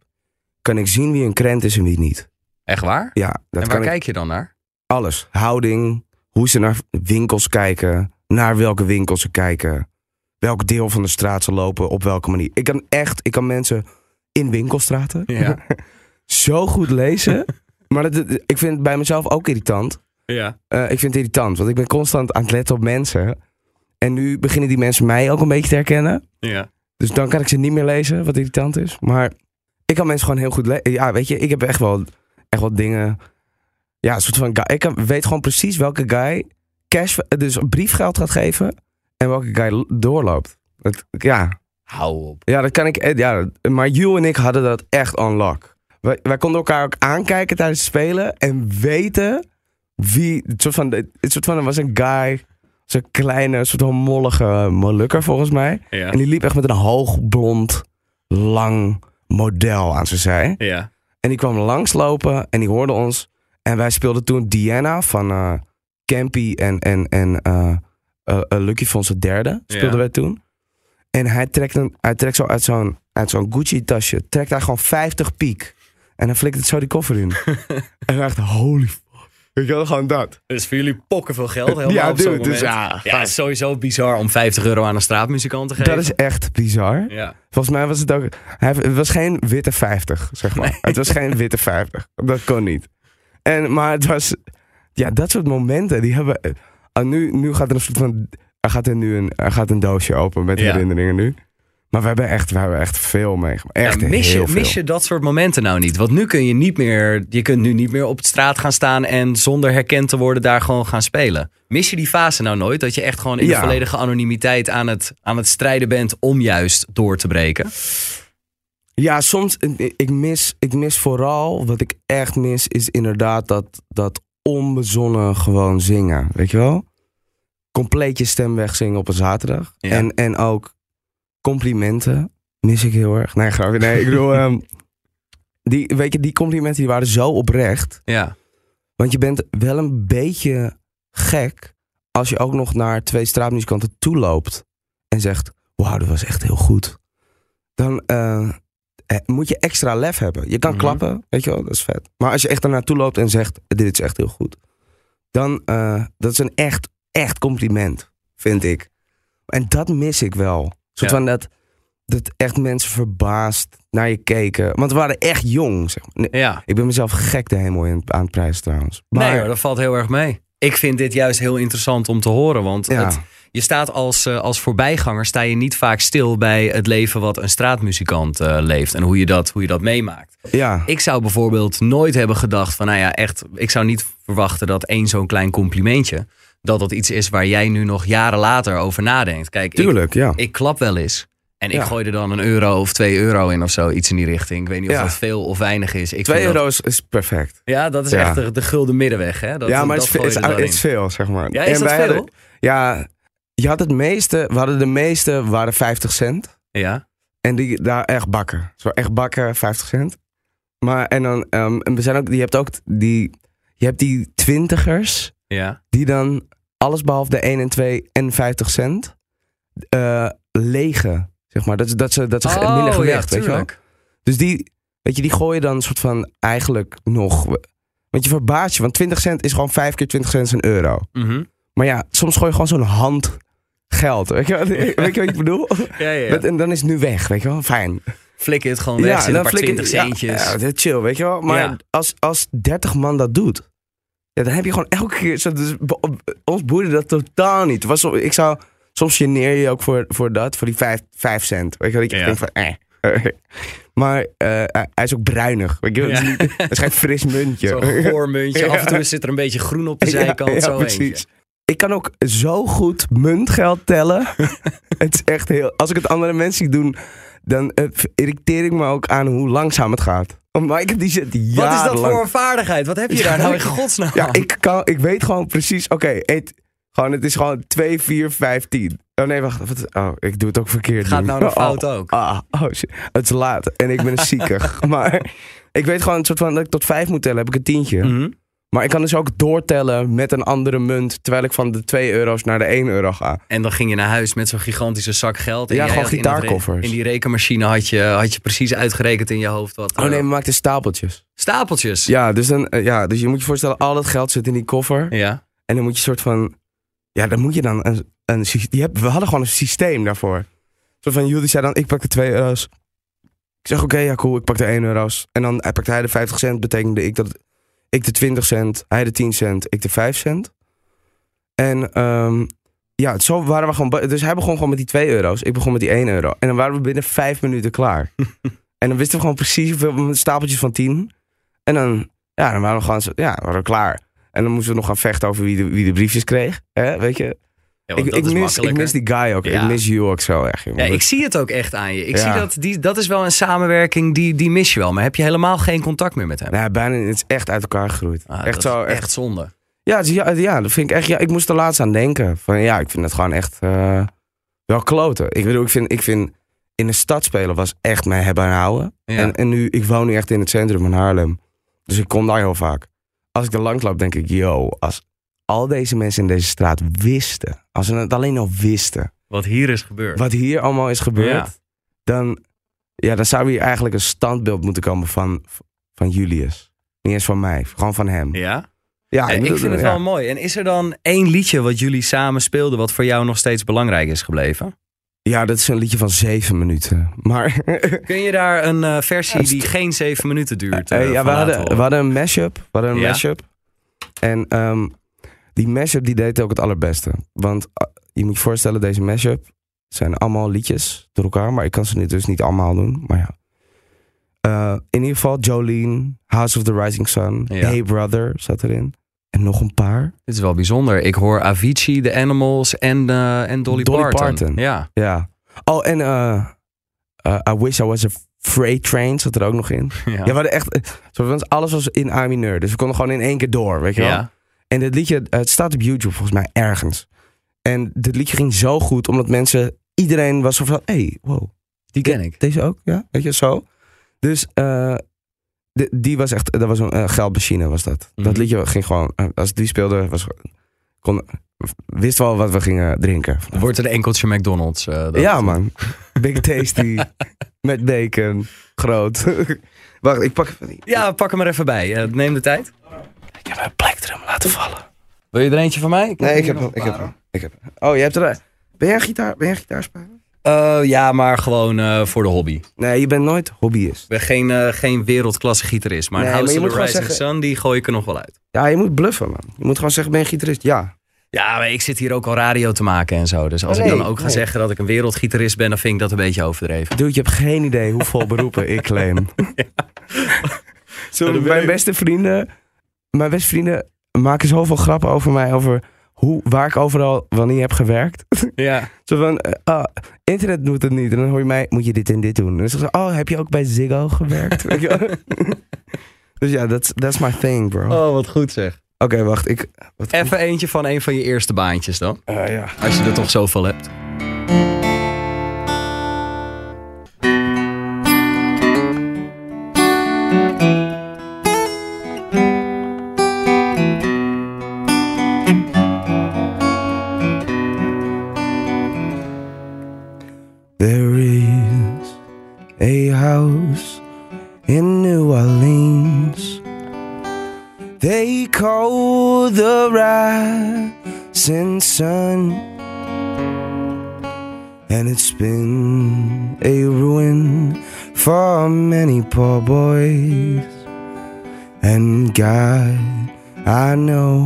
kan ik zien wie een krent is en wie niet. Echt waar? Ja, dat en kan waar ik. kijk je dan naar? Alles. Houding, hoe ze naar winkels kijken, naar welke winkels ze kijken, welk deel van de straat ze lopen, op welke manier. Ik kan echt, ik kan mensen in winkelstraten Ja. zo goed lezen. maar dat, ik vind het bij mezelf ook irritant. ja. Eh, ik vind het irritant, want ik ben constant aan het letten op mensen. En nu beginnen die mensen mij ook een beetje te herkennen. ja. Dus dan kan ik ze niet meer lezen, wat irritant is. Maar ik kan mensen gewoon heel goed lezen. Ja, weet je, ik heb echt wel, echt wel dingen. Ja, een soort van guy. Ik weet gewoon precies welke guy cash, dus briefgeld gaat geven. En welke guy doorloopt. Dat, ja. Hou op. ja, dat kan ik. eh, Ja, maar Jules en ik hadden dat echt on lock. Wij, wij konden elkaar ook aankijken tijdens het spelen. En weten wie. Het soort van, het soort van er was een guy. Zo'n kleine, soort van mollige molukker volgens mij. Ja. En die liep echt met een hoog blond, lang model aan zijn zij. Ja. En die kwam langslopen en die hoorde ons. En wij speelden toen Diana van eh Campy en, en, en eh, Lucky Fons het derde. Speelden Ja. wij toen. En hij trekt, een, hij trekt zo uit zo'n, uit zo'n Gucci-tasje. Trekt hij gewoon 50 piek. En dan flikt het zo die koffer in. en echt, holy fuck. Je wel, gewoon dat. Dus voor jullie pokken veel geld helemaal Ja, op zo'n dude, dus ja, ja, het is sowieso bizar om 50 euro aan een straatmuzikant te geven. Dat is echt bizar. Ja. Volgens mij was het ook. Hij, het was geen witte 50, zeg maar. Het was geen witte 50. Dat kon niet. En, maar het was. Ja, dat soort momenten, die hebben. ah, nu, nu gaat er een soort van. Er gaat er nu een, er gaat een doosje open met Ja. herinneringen nu. Maar we hebben echt, we hebben echt veel meegemaakt. Echt Ja, mis, heel je, veel. mis je dat soort momenten nou niet? Want nu kun je niet meer, je kunt nu niet meer op straat gaan staan en zonder herkend te worden daar gewoon gaan spelen. Mis je die fase nou nooit? Dat je echt gewoon in de volledige anonimiteit aan het, aan het strijden bent om juist door te breken? Ja, soms. ik- mis, ik mis vooral. Wat ik echt mis, is inderdaad dat, dat onbezonnen gewoon zingen. Weet je wel? Compleet je stem wegzingen op een zaterdag. Ja. En, en ook complimenten mis ik heel erg. Nee, grapje. Nee, ik bedoel. ehm, die, weet je, die complimenten die waren zo oprecht. Ja. Want je bent wel een beetje gek als je ook nog naar twee straatmuzikanten toe loopt en zegt: Wauw, dat was echt heel goed. Dan eh, moet je extra lef hebben. Je kan Mhm. klappen, weet je wel, dat is vet. Maar als je echt er naartoe loopt en zegt: Dit is echt heel goed, dan uh, dat is een echt, echt compliment, vind ik. En dat mis ik wel. Soort Ja. van dat, dat echt mensen verbaasd naar je keken. Want we waren echt jong, zeg maar. Nee, ja. ik ben mezelf gek de hemel in, aan het prijzen trouwens. Maar, Nee hoor, dat valt heel erg mee. Ik vind dit juist heel interessant om te horen. Want Ja. het, je staat als, eh, als voorbijganger sta je niet vaak stil bij het leven wat een straatmuzikant eh, leeft. En hoe je, dat, hoe je dat meemaakt. ja, Ik zou bijvoorbeeld nooit hebben gedacht van, nou ja, echt, ik zou niet verwachten dat één zo'n klein complimentje, dat dat iets is waar jij nu nog jaren later over nadenkt. Kijk, ik, tuurlijk, ja. ik klap wel eens. En ik Ja. gooi er dan een euro of twee euro in of zo, iets in die richting. Ik weet niet of Ja. dat veel of weinig is. Ik 2 vind dat- euro is, perfect. ja, dat is Ja. echt de, de gulden middenweg. Hè? Dat, ja, maar dat het is, veel, zeg maar. Ja, is En dat wij veel? hadden- ja, je had het meeste, we hadden de meeste, waren 50 cent. Ja, En die daar echt bakken. Zo echt bakken, 50 cent. Maar en dan, en we zijn ook, je hebt ook die, je hebt die twintigers, ja. die dan alles behalve de 1 en 2 en 50 cent eh legen. Zeg maar, dat, dat ze, dat ze Oh, minder gewicht, ja, weet je wel. Dus die, weet je, die gooien dan een soort van eigenlijk nog. Want je verbaast je, want 20 cent is gewoon 5 keer 20 cent is een euro. Mhm. Maar ja, soms gooi je gewoon zo'n hand geld. Weet je, wat- weet je wat ik bedoel? Ja, ja. En dan is het nu weg, weet je wel? Fijn. Flik je het gewoon weg, zit een paar flikker- 20 ja, centjes. Ja, chill, weet je wel? Maar als, als 30 man dat doet, ja, dan heb je gewoon elke keer. zo- Dus, ons boeide dat totaal niet. Was, ik zou, soms geneer je ook voor, voor dat, voor die 5, 5 cent. Weet je wel? Ja. denkt van, eh. Maar eh, hij is ook bruinig. Weet je? wel? Het, is Ja. het is geen fris muntje. Zo'n goor muntje. Ja. Af en toe zit er een beetje groen op de Ja, zijkant. ja, zo precies. eentje. Ik kan ook zo goed muntgeld tellen. het is echt heel. Als ik het andere mensen zie doen, dan eh, irriteer ik me ook aan hoe langzaam het gaat. Maar ik heb die zit Wat is dat voor een vaardigheid? Wat heb je daar nou in godsnaam? Ja, ik, kan, ik weet gewoon precies, oké, het, gewoon, het is gewoon 2, 4, 5, 10. Oh nee, wacht. Wat, oh, ik doe het ook verkeerd. Gaat nou nog Oh, fout ook? Ah, oh shit. Het is laat en ik ben ziekig. maar ik weet gewoon een soort van dat ik tot 5 moet tellen, heb ik een tientje. Mhm. Maar ik kan dus ook doortellen met een andere munt, terwijl ik van de 2 euro's naar de 1 euro ga. En dan ging je naar huis met zo'n gigantische zak geld. En Ja, gewoon in gitaarkoffers. In die rekenmachine had je, had je precies uitgerekend in je hoofd wat. Oh eh, nee, we maakten stapeltjes. Stapeltjes. Ja, dus, dan, eh, ja, dus je moet je voorstellen, al dat geld zit in die koffer. Ja. En dan moet je soort van. Ja, dan moet je dan een. een die hebben, we hadden gewoon een systeem daarvoor. Zo van, Julie zei dan, ik pak de 2 euro's. Ik zeg, oké, ja, cool, ik pak de 1 euro's. En dan hij pakte hij de 50 cent, betekende ik dat ik de 20 cent, hij de 10 cent, ik de 5 cent. En ehm, ja, zo waren we gewoon. Dus hij begon gewoon met die 2 euro's, ik begon met die 1 euro. En dan waren we binnen 5 minuten klaar. en dan wisten we gewoon precies hoeveel stapeltjes van 10. En dan, ja, dan waren we gewoon ja, waren we klaar. En dan moesten we nog gaan vechten over wie de, wie de briefjes kreeg. Hè, weet je? Ja, ik, ik, is mis, ik makkelijker. mis die guy ook. Ja. Ik mis you ook zo erg. jongen. Ja, ik zie het ook echt aan je. Ik Ja. zie dat, die, dat is wel een samenwerking, die, die mis je wel. Maar heb je helemaal geen contact meer met hem? Nee, bijna, het is echt uit elkaar gegroeid. Ah, echt zo. Echt. echt zonde. Ja, is- ja, ja, dat vind ik echt. Ja, ik moest er laatst aan denken. Van ja, ik vind het gewoon echt eh, wel kloten. Ik bedoel, ik vind, ik vind in de stad spelen was echt mij hebben en houden. Ja. En, en nu, ik woon nu echt in het centrum van Haarlem. Dus ik kom daar heel vaak. Als ik er langs loop, denk ik, yo, als al deze mensen in deze straat wisten, als ze het alleen al wisten, Wat hier is gebeurd. wat hier allemaal is gebeurd, Ja. dan, ja, dan zou hier eigenlijk een standbeeld moeten komen van, van Julius. Niet eens van mij, gewoon van hem. Ja? Ja, Eh, ik vind het ja. wel mooi. En is er dan één liedje wat jullie samen speelden... wat voor jou nog steeds belangrijk is gebleven? Ja, dat is een liedje van zeven minuten. Maar Kun je daar een eh, versie die geen zeven minuten duurt Eh, ja, we, hadden, we hadden een mashup. We hadden een Ja. mashup. En ehm, die mashup die deed ook het allerbeste. Want eh, je moet je voorstellen, deze mashup zijn allemaal liedjes door elkaar. Maar ik kan ze nu dus niet allemaal doen. Maar ja. Eh, in ieder geval Jolene, House of the Rising Sun, Ja. Hey Brother zat erin. En nog een paar. Dit is wel bijzonder. Ik hoor Avicii, The Animals en, eh, en Dolly, Dolly Parton. Parton. Ja. Ja. Oh, en I Wish I Was a Freight Train zat er ook nog in. Ja. Ja, we hadden echt... alles was in A mineur. Dus we konden gewoon in één keer door, weet je wel. Ja. En dit liedje, eh, het staat op YouTube volgens mij ergens. En dit liedje ging zo goed, omdat mensen... Iedereen was zo van, hey, wow. Die ken ik. Deze ook, ja? Weet je, zo. Dus eh, de- die was echt... Dat was een eh, geldmachine, was dat. Mhm. Dat liedje ging gewoon... als die speelde, was... Kon, wist wel wat we gingen drinken. Wordt er een enkeltje McDonald's? dat- Ja, man. Big Tasty. met bacon. Groot. Wacht, ik pak. Ja, pak hem er even bij. Neem de tijd. Ik heb mijn plektrum laten vallen. Wil je er eentje van mij? Nee, er ik heb hem. Ik heb hem. Ik heb hem. Oh, je hebt er... Ben jij een gitaar, ben jij een gitaarspeler? Eh, ja, maar gewoon eh, voor de hobby. Ik Nee, je bent nooit hobbyist. ben geen, eh, geen wereldklasse gitarist. Maar Nee, House maar je of the Rising zeggen- Sun, die gooi ik er nog wel uit. Ja, je moet bluffen, man. Je moet gewoon zeggen, ben je gitarist? Ja. Ja, maar ik zit hier ook al radio te maken en zo. Dus als ik nee, dan ook ga nee. zeggen dat ik een wereldgitarist ben, dan vind ik dat een beetje overdreven. Dude, je hebt geen idee hoeveel beroepen ik claim. Ja, mijn ik. beste vrienden... Mijn beste vrienden maken zoveel grappen over mij. Over hoe, waar ik overal wanneer heb gewerkt. Ja. Zo van, eh, ah, internet doet het niet. En dan hoor je mij, moet je dit en dit doen. En dan zeggen ze, oh, heb je ook bij Ziggo gewerkt? Dus ja, that's, that's my thing, bro. Oh, wat goed zeg. Oké, wacht. Ik, wat, Even eentje van een van je eerste baantjes dan. Eh, ja. Als je er toch zoveel hebt. Poor boys. And God, I know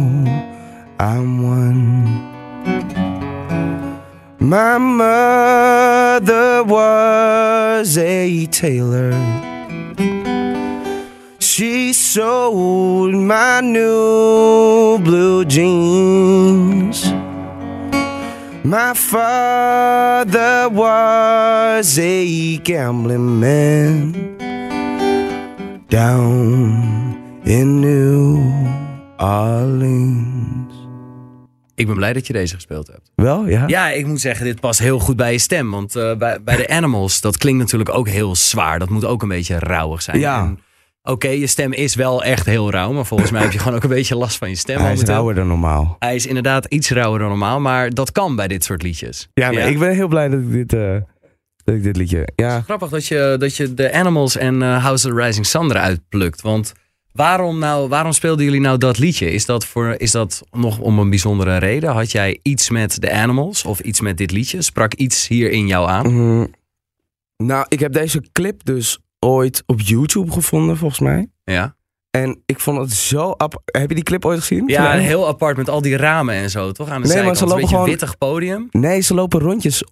I'm one. My mother was a tailor. She sewed my new blue jeans. My father was a gambling man down in New Orleans. Ik ben blij dat je deze gespeeld hebt. Wel, ja? Ja, ik moet zeggen, dit past heel goed bij je stem. Want eh, bij, bij de Animals, dat klinkt natuurlijk ook heel zwaar. Dat moet ook een beetje rauwig zijn. Ja. Oké, je stem is wel echt heel rauw. Maar volgens mij heb je gewoon ook een beetje last van je stem. Hij is rauwer dan normaal. Hij is inderdaad iets rauwer dan normaal. Maar dat kan bij dit soort liedjes. Ja, nee, ik ben heel blij dat ik dit, eh, dat ik dit liedje... Ja, Grappig dat je, dat je de Animals en eh, House of the Rising Sun eruit plukt. Want waarom, nou, waarom speelden jullie nou dat liedje? Is dat, voor, is dat nog om een bijzondere reden? Had jij iets met de Animals of iets met dit liedje? Sprak iets hier in jou aan? Mhm. Nou, ik heb deze clip dus ooit op YouTube gevonden, volgens mij. Ja, En ik vond het zo... ap- Heb je die clip ooit gezien? ja heel apart met al die ramen en zo, toch? Aan de Nee, zijkant. maar ze een lopen beetje gewoon- wittig podium. Nee, ze lopen rondjes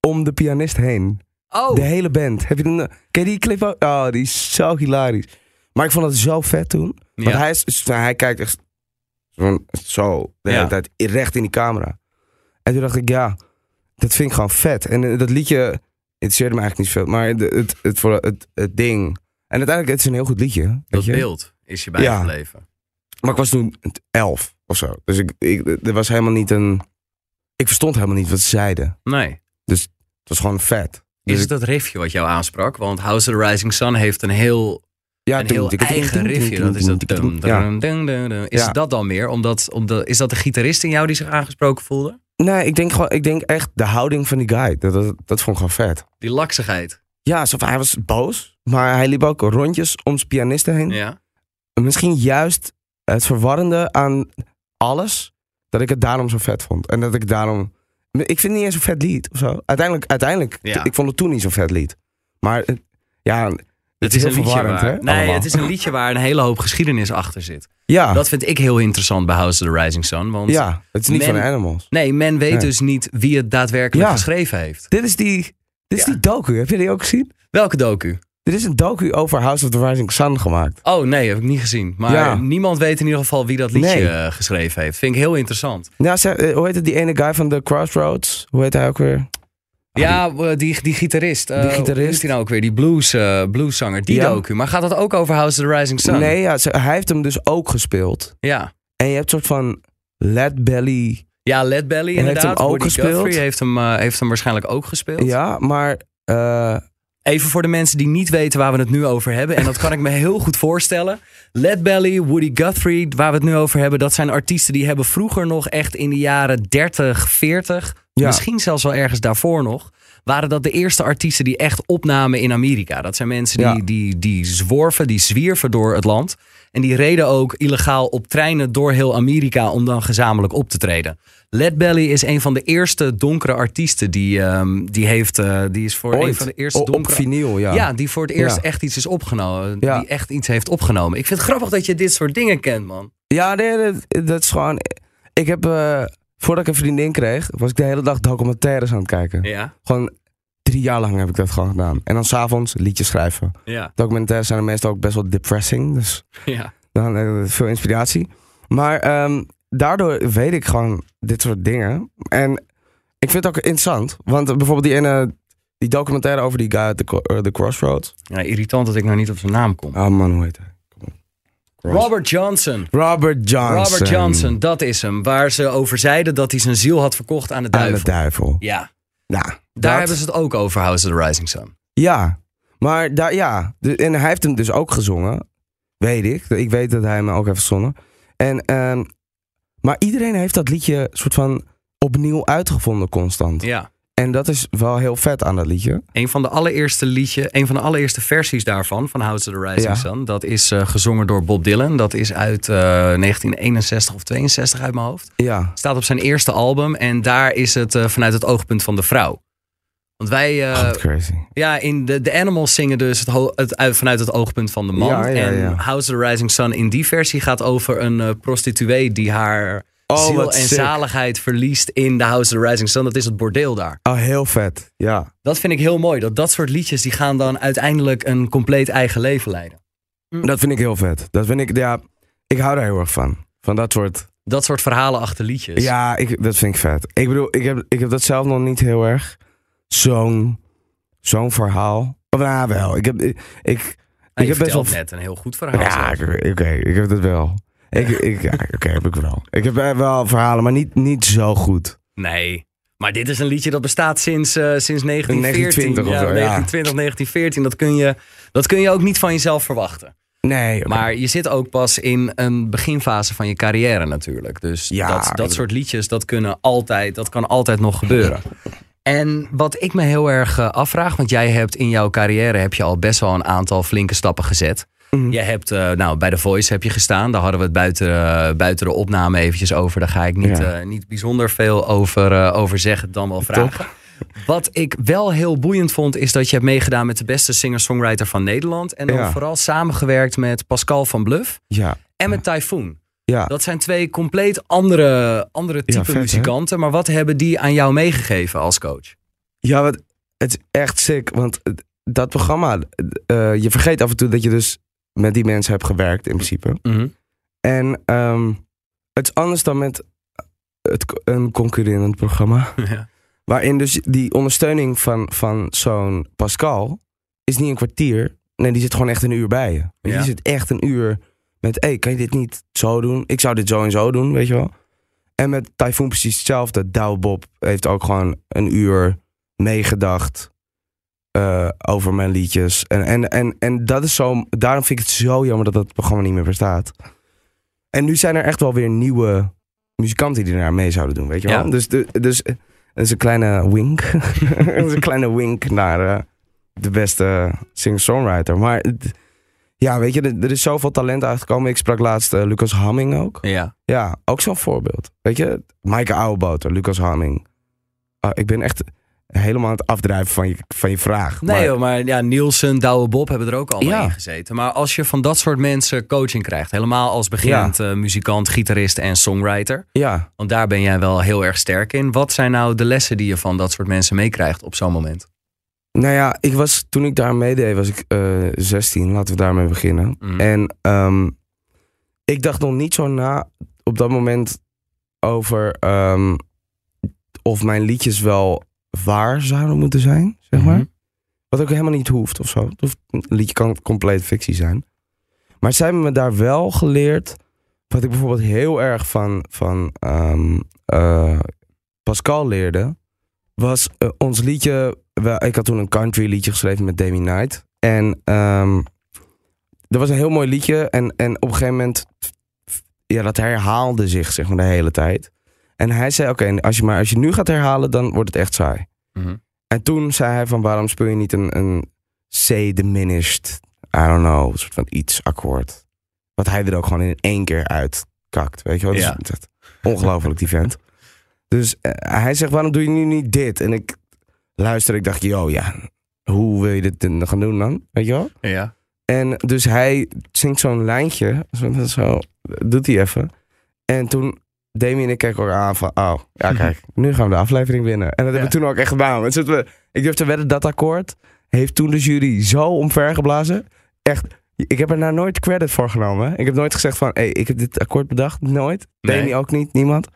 om de pianist heen. Oh, De hele band. Heb je een, ken je die clip ook? Oh, die is zo hilarisch. Maar ik vond het zo vet toen. Want Ja. hij, is, hij kijkt echt zo, zo de hele Ja. tijd recht in die camera. En toen dacht ik, ja, dat vind ik gewoon vet. En eh, dat liedje interesseerde me eigenlijk niet veel. Maar het, het, het, voor het, het ding. En uiteindelijk, het is een heel goed liedje. Weet dat je? beeld is je bijgebleven. Maar ik was toen elf of zo. Dus ik, ik, er was helemaal niet een... Ik verstond helemaal niet wat ze zeiden. Nee. Het was gewoon vet. Dus Is het dat riffje wat jou aansprak? Want House of the Rising Sun heeft een heel ja, een heel eigen riffje. Dat is dat. toen- dum, Ja. dum, dum, dum, dum. Is Ja. het dat dan meer? Omdat, omdat, is dat de gitarist in jou die zich aangesproken voelde? Nee, ik denk, gewoon, ik denk echt de houding van die guy. Dat, dat, dat vond ik gewoon vet. Die laksigheid. Ja, alsof hij was boos. Maar hij liep ook rondjes om zijn pianisten heen. Ja. Misschien juist het verwarrende aan alles. Dat ik het daarom zo vet vond. En dat ik daarom... Ik vind het niet eens een vet lied of zo. Uiteindelijk, uiteindelijk Ja. ik vond het toen niet zo'n vet lied. Maar ja, het, Het is, een liedje waar, hè? Nee, allemaal. het is een liedje waar een hele hoop geschiedenis achter zit. Ja, Dat vind ik heel interessant bij House of the Rising Sun. Want ja, het is niet men- van Animals. nee, men weet Nee. dus niet wie het daadwerkelijk Ja. geschreven heeft. Dit is die, dit is die docu. Heb je die ook gezien? Welke docu? Er is een docu over House of the Rising Sun gemaakt. Oh nee, heb ik niet gezien. Maar Ja. niemand weet in ieder geval wie dat liedje Nee. eh, geschreven heeft. Vind ik heel interessant. Ja, ze- eh, hoe heet het, die ene guy van The Crossroads? Hoe heet hij ook weer? Ja, eh, die, die gitarist. eh, Die gitarist. Is die nou ook weer? Die blues, eh, blueszanger. Die Ja. docu. Maar gaat dat ook over House of the Rising Sun? Nee, ja, ze- hij heeft hem dus ook gespeeld. Ja. En je hebt een soort van Led Belly. Ja, Led Belly heeft inderdaad. hem ook Woody gespeeld. Guthrie heeft hem, heeft hem waarschijnlijk ook gespeeld. Ja, maar Even voor de mensen die niet weten waar we het nu over hebben. En dat kan ik me heel goed voorstellen. Led Belly, Woody Guthrie, waar we het nu over hebben. Dat zijn artiesten die hebben vroeger nog echt in de jaren 30, 40. Ja. Misschien zelfs wel ergens daarvoor nog. Waren dat de eerste artiesten die echt opnamen in Amerika. Dat zijn mensen die, Ja. die, die zworven, die zwierven door het land. En die reden ook illegaal op treinen door heel Amerika om dan gezamenlijk op te treden. Led Belly is een van de eerste donkere artiesten die, ehm, die heeft. eh, die is voor een ooit van de eerste op donkere. vinyl, ja. Ja, die voor het eerst Ja. echt iets is opgenomen. Ja. Die echt iets heeft opgenomen. Ik vind het grappig dat je dit soort dingen kent, man. Ja, nee, dat, dat is gewoon... Ik heb, eh, voordat ik een vriendin kreeg, was ik de hele dag documentaires aan het kijken. Ja, Gewoon drie jaar lang heb ik dat gewoon gedaan. En dan s'avonds liedjes schrijven. ja, Documentaires zijn meestal ook best wel depressing. Dus ja. dan ik veel inspiratie. Maar ehm, daardoor weet ik gewoon dit soort dingen. En ik vind het ook interessant. Want bijvoorbeeld die ene... Die documentaire over die guy uit The, Co- eh, Crossroads. ja. Irritant dat ik nog niet op zijn naam kom. Oh man, hoe heet hij? Robert Johnson. Robert Johnson. Robert Johnson, dat is hem. Waar ze over zeiden dat hij zijn ziel had verkocht aan de Aan duivel. de duivel. Ja, Nou, daar hebben ze het ook over, House of the Rising Sun. Ja, maar daar, ja. De- en hij heeft hem dus ook gezongen. Weet ik. Ik weet dat hij hem ook heeft gezongen. En, ehm, maar iedereen heeft dat liedje soort van opnieuw uitgevonden constant. Ja. En dat is wel heel vet aan dat liedje. Een van de allereerste liedje, een van de allereerste versies daarvan, van House of the Rising Ja. Sun, dat is eh, gezongen door Bob Dylan. Dat is uit eh, 1961 of 62 uit mijn hoofd. Ja. Staat op zijn eerste album en daar is het eh, vanuit het oogpunt van de vrouw. Want wij, eh, crazy. ja, in de, de Animals zingen dus het, uit, vanuit het oogpunt van de man. Ja, ja, en ja. House of the Rising Sun in die versie gaat over een eh, prostituee die haar Oh, ziel en sick. zaligheid verliest in de House of the Rising Sun. Dat is het bordeel daar. Oh, heel vet. Ja. Dat vind ik heel mooi. Dat dat soort liedjes die gaan dan uiteindelijk een compleet eigen leven leiden. Dat vind ik heel vet. Dat vind ik, ja. Ik hou daar heel erg van. Van dat soort Dat soort verhalen achter liedjes. Ja, ik, dat vind ik vet. Ik bedoel, ik heb, ik heb dat zelf nog niet heel erg. Zo'n zo'n verhaal. Nou, wel. Ik heb, ik, ik, je heb best wel... net een heel goed verhaal. Ja, oké, ik heb het wel. Ik, ik, ja, oké, heb ik wel. Ik heb eh, wel verhalen, maar niet, niet zo goed. Nee. Maar dit is een liedje dat bestaat sinds, eh, sinds 1914. 1920 of ja, zo, ja. 1920, 1914. Dat kun, je, dat kun je ook niet van jezelf verwachten. Nee. Maar je zit ook pas in een beginfase van je carrière natuurlijk. Dus Ja, dat, dat soort liedjes, dat, kunnen altijd, dat kan altijd nog gebeuren. En wat ik me heel erg eh, afvraag, want jij hebt in jouw carrière heb je al best wel een aantal flinke stappen gezet. Mhm. Je hebt, eh, nou, bij The Voice heb je gestaan. Daar hadden we het buiten, eh, buiten de opname eventjes over. Daar ga ik niet, Ja. niet bijzonder veel over, over zeggen, dan wel vragen. Wat ik wel heel boeiend vond, is dat je hebt meegedaan met de beste singer-songwriter van Nederland. En dan Ja. vooral samengewerkt met Pascal van Bluff Ja, en met Typhoon. Ja. Dat zijn twee compleet andere, andere type vet, hè? muzikanten. Maar wat hebben die aan jou meegegeven als coach? Ja, wat, het is echt sick. Want dat programma, eh, je vergeet af en toe dat je dus met die mensen hebt gewerkt in principe. En ehm, het is anders dan met het, een concurrerend programma. Ja. Waarin dus die ondersteuning van, van zo'n Pascal is niet een kwartier. Nee, die zit gewoon echt een uur bij je. Ja. Die zit echt een uur met, hé, hey, kan je dit niet zo doen? Ik zou dit zo en zo doen, weet je wel. En met Typhoon precies hetzelfde. Douwe Bob heeft ook gewoon een uur meegedacht eh, over mijn liedjes. En, en, en, en dat is zo, daarom vind ik het zo jammer dat dat programma niet meer bestaat. En nu zijn er echt wel weer nieuwe muzikanten die daar mee zouden doen, weet je wel. Ja. Dus, dus eh, dat is een kleine wink. dat is een kleine wink naar eh, de beste singer-songwriter. Maar ja, weet je, er, er is zoveel talent uitgekomen. Ik sprak laatst eh, Lucas Hamming ook. Ja. Ja, ook zo'n voorbeeld. Weet je, Maaike Ouweboter, Lucas Hamming. Ah, ik ben echt helemaal aan het afdrijven van je, van je vraag. Nee maar, joh, maar ja, Nielsen, Douwe Bob hebben er ook allemaal Ja. in gezeten. Maar als je van dat soort mensen coaching krijgt, helemaal als beginnend eh, muzikant, gitarist en songwriter. Ja, Want daar ben jij wel heel erg sterk in. Wat zijn nou de lessen die je van dat soort mensen meekrijgt op zo'n moment? Nou ja, ik was, toen ik daar meedeed was ik eh 16. Laten we daarmee beginnen. Mhm. En ehm, ik dacht nog niet zo na op dat moment over ehm, of mijn liedjes wel waar zouden moeten zijn, zeg maar. Mhm. Wat ook helemaal niet hoeft of zo. Een liedje kan compleet fictie zijn. Maar zij hebben me daar wel geleerd. Wat ik bijvoorbeeld heel erg van, van ehm, eh, Pascal leerde. Was eh, ons liedje. Ik had toen een country liedje geschreven met Demi Knight. En ehm, dat was een heel mooi liedje. En, en op een gegeven moment. Ja, dat herhaalde zich zeg maar de hele tijd. En hij zei: Oké, als je maar als je nu gaat herhalen, dan wordt het echt saai. Mhm. En toen zei hij van waarom speel je niet een, een C diminished, I don't know, een soort van iets akkoord. Wat hij er ook gewoon in één keer uit kakt, weet je wel. Dus Ja. ongelooflijk die vent. Dus eh, hij zegt waarom doe je nu niet dit? En ik luister, ik dacht, yo ja, hoe wil je dit gaan doen dan? Weet je wel? Ja. En dus hij zingt zo'n lijntje, zo, zo doet hij even. En toen Demi en ik keken elkaar aan van, oh, ja kijk, nu gaan we de aflevering winnen. En dat hebben we toen ook echt gedaan. We, ik durf te wedden, dat akkoord heeft toen de jury zo omvergeblazen. Echt, ik heb er nou nooit credit voor genomen. Ik heb nooit gezegd van, hey, ik heb dit akkoord bedacht. Nooit. Nee. Demi ook niet, niemand.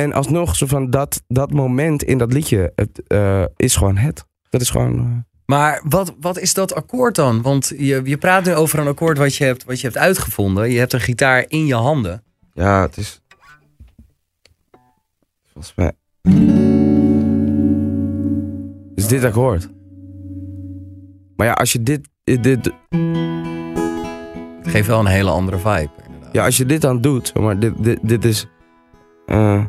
En alsnog, zo van dat, dat moment in dat liedje, het eh, is gewoon het. Dat is gewoon... eh, Maar wat, wat is dat akkoord dan? Want je, je praat nu over een akkoord wat je, hebt, wat je hebt uitgevonden. Je hebt een gitaar in je handen. Ja, het is. Volgens mij. Is dit akkoord? Maar ja, als je dit. dit Het geeft wel een hele andere vibe. Inderdaad. ja, als je dit dan doet, zeg maar dit, dit, dit is. eh,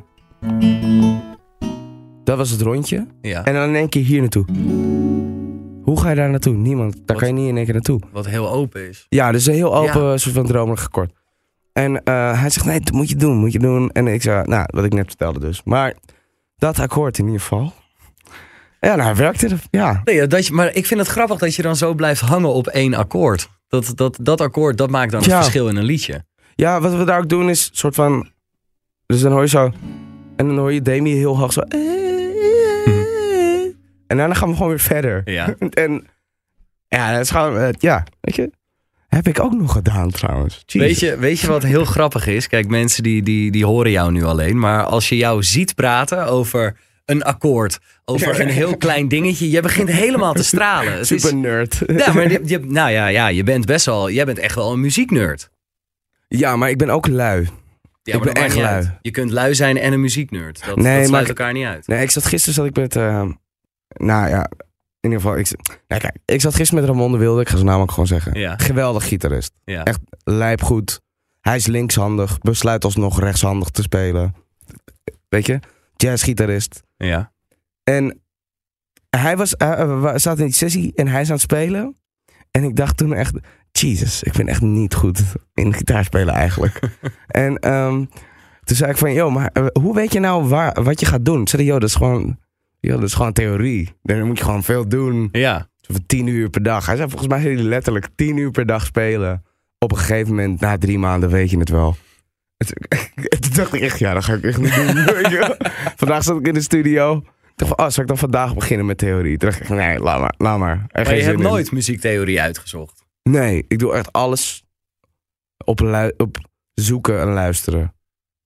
dat was het rondje. Ja. En dan in één keer hier naartoe. Hoe ga je daar naartoe? Niemand. Daar Wat? kan je niet in één keer naartoe. Wat heel open is. Ja, dus een heel open soort van dromerig akkoord. En eh, hij zegt, nee, dat moet je doen, moet je doen. En ik zei, nou, wat ik net vertelde dus. Maar dat akkoord in ieder geval. Ja, nou, werkte het. Ja. Nee, dat je, maar ik vind het grappig dat je dan zo blijft hangen op één akkoord. Dat, dat, dat akkoord, dat maakt dan het verschil in een liedje. ja, wat we daar ook doen is soort van... Dus dan hoor je zo... En dan hoor je Demi heel hoog zo... En daarna gaan we gewoon weer verder. Ja. En ja, dat is gewoon... eh, ja, weet je. Heb ik ook nog gedaan trouwens. Jesus. Weet je, weet je wat heel grappig is? Kijk, mensen die, die, die horen jou nu alleen. Maar als je jou ziet praten over een akkoord, over een heel klein dingetje, je begint helemaal te stralen. Het is- Super nerd. ja, maar je, je- nou ja, ja, je bent best wel, jij bent echt wel een muzieknerd. Ja, maar ik ben ook lui. Ja, Ik ben echt lui. uit. Je kunt lui zijn en een muzieknerd. Dat, Nee, dat sluit elkaar niet uit. Nee, ik zat gisteren zat ik met. eh, nou ja, in ieder geval. Ik, kijk, ik zat gisteren met Ramon de Wilde. Ik ga zijn naam ook gewoon zeggen. Ja. Geweldig gitarist. Ja. Echt lijpgoed. Hij is linkshandig. Besluit alsnog rechtshandig te spelen. Weet je? Jazzgitarist. Ja. En hij was, eh, eh, we zaten in die sessie en hij is aan het spelen. En ik dacht toen echt, Jesus, ik ben echt niet goed in gitaarspelen eigenlijk. en ehm, toen zei ik van, joh, maar eh, hoe weet je nou waar, wat je gaat doen? Toen zei joh, dat is gewoon, joh, dat is gewoon theorie. Dan moet je gewoon veel doen. Ja. Van tien uur per dag. Hij zei, volgens mij zei letterlijk tien uur per dag spelen. Op een gegeven moment, na drie maanden, weet je het wel. En toen- en toen dacht ik echt, ja, dat ga ik echt niet doen. Vandaag zat ik in de studio. Ik dacht van, oh, zal ik dan vandaag beginnen met theorie? Toen dacht ik, nee, laat maar, laat maar. Je hebt in. nooit muziektheorie uitgezocht. Nee, ik doe echt alles op, lu- op zoeken en luisteren.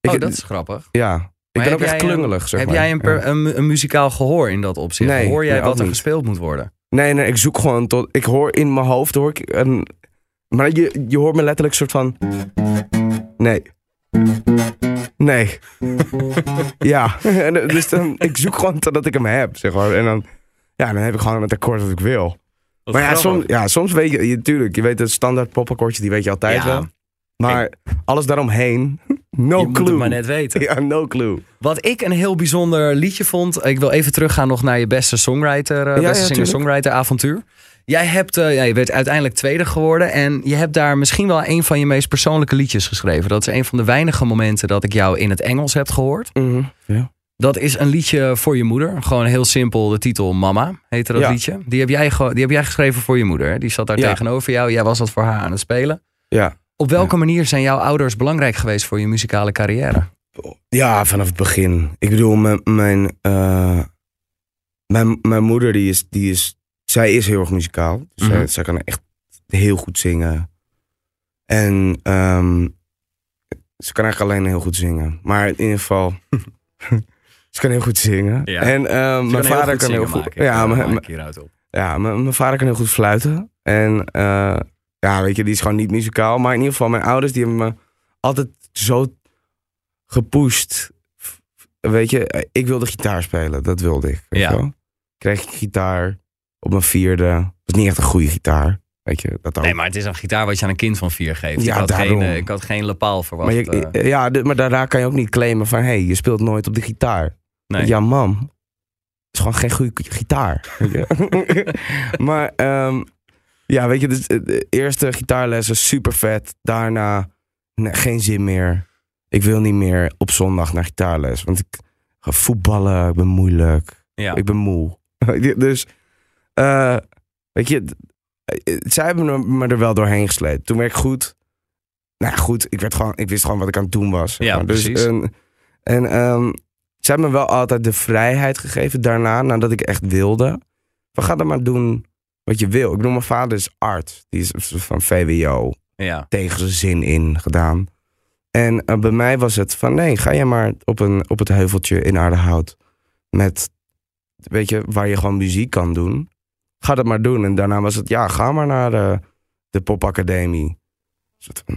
Ik, Oh, dat is grappig. Ja, ik ben heb ook echt een- klungelig, zeg heb maar. jij een, per- een, mu- een muzikaal gehoor in dat opzicht? Nee, Hoor jij nee, wat er niet. gespeeld moet worden? Nee, nee, ik zoek gewoon tot... Ik hoor in mijn hoofd, hoor ik een... Maar je, je hoort me letterlijk soort van... Nee. Nee. ja. Dus dan, ik zoek gewoon totdat ik hem heb, zeg maar. En dan... Ja, dan heb ik gewoon het akkoord dat ik wil. Maar ja soms, ja, soms weet je... je tuurlijk, je weet het standaard popakkoordje, die weet je altijd Ja. wel. Maar alles daaromheen... No je moet clue. het maar net weten. Ja, no clue. Wat ik een heel bijzonder liedje vond. Ik wil even teruggaan nog naar je beste songwriter, eh, Ja, ja, beste singer-songwriter avontuur. Jij hebt, ja, je werd uiteindelijk tweede geworden. En je hebt daar misschien wel een van je meest persoonlijke liedjes geschreven. Dat is een van de weinige momenten dat ik jou in het Engels heb gehoord. Mhm. Ja. Dat is een liedje voor je moeder. Gewoon heel simpel, de titel Mama heette dat Ja. liedje. Die heb, jij die heb jij geschreven voor je moeder. Hè? Die zat daar Ja. tegenover jou. Jij was dat voor haar aan het spelen. ja. Op welke manier zijn jouw ouders belangrijk geweest voor je muzikale carrière? Ja, vanaf het begin. Ik bedoel, mijn, mijn, eh, mijn, mijn moeder, die is, die is, zij is heel erg muzikaal. Dus Mhm. zij, zij kan echt heel goed zingen. En ehm, ze kan eigenlijk alleen heel goed zingen. Maar in ieder geval, ze kan heel goed zingen. Ja. En ehm, mijn vader kan heel goed. Ja, mijn, hieruit op. ja, mijn, mijn vader kan heel goed fluiten. En eh, ja, weet je, die is gewoon niet muzikaal. Maar in ieder geval, mijn ouders die hebben me altijd zo gepusht. Weet je, eh, ik wilde gitaar spelen. Dat wilde ik. Weet Ja. wel? Kreeg ik gitaar op mijn vierde. Dat was niet echt een goede gitaar. Weet je, dat ook. Nee, maar het is een gitaar wat je aan een kind van vier geeft. Ja, ik, had geen, daarom. ik had geen lepaal verwacht. maar, je, ja, maar daarna kan je ook niet claimen van... hé, hey, je speelt nooit op de gitaar. Nee. Ja, mam. Is gewoon geen goede gitaar. maar ehm, ja, weet je, dus, eh, de eerste gitaarlessen super vet. Daarna nee, geen zin meer. Ik wil niet meer op zondag naar gitaarles. Want ik ga voetballen, ik ben moeilijk. ja. Ik ben moe. Weet je, dus, eh, weet je, d- eh, zij hebben me- er wel doorheen gesleept. Toen werd ik goed. Nou ja, goed, ik, werd gewoon, ik wist gewoon wat ik aan het doen was. Ja, maar. dus, precies. En, en ehm, ze hebben me wel altijd de vrijheid gegeven daarna, nadat ik echt wilde. Van ga dan maar doen wat je wil. Ik bedoel, mijn vader is arts. Die is van VWO ja. tegen zijn zin in gedaan. En eh, bij mij was het van nee, ga je maar op, een, op het heuveltje in Aardehout. Met, weet je, waar je gewoon muziek kan doen. Ga dat maar doen. En daarna was het, ja, ga maar naar de, de popacademie.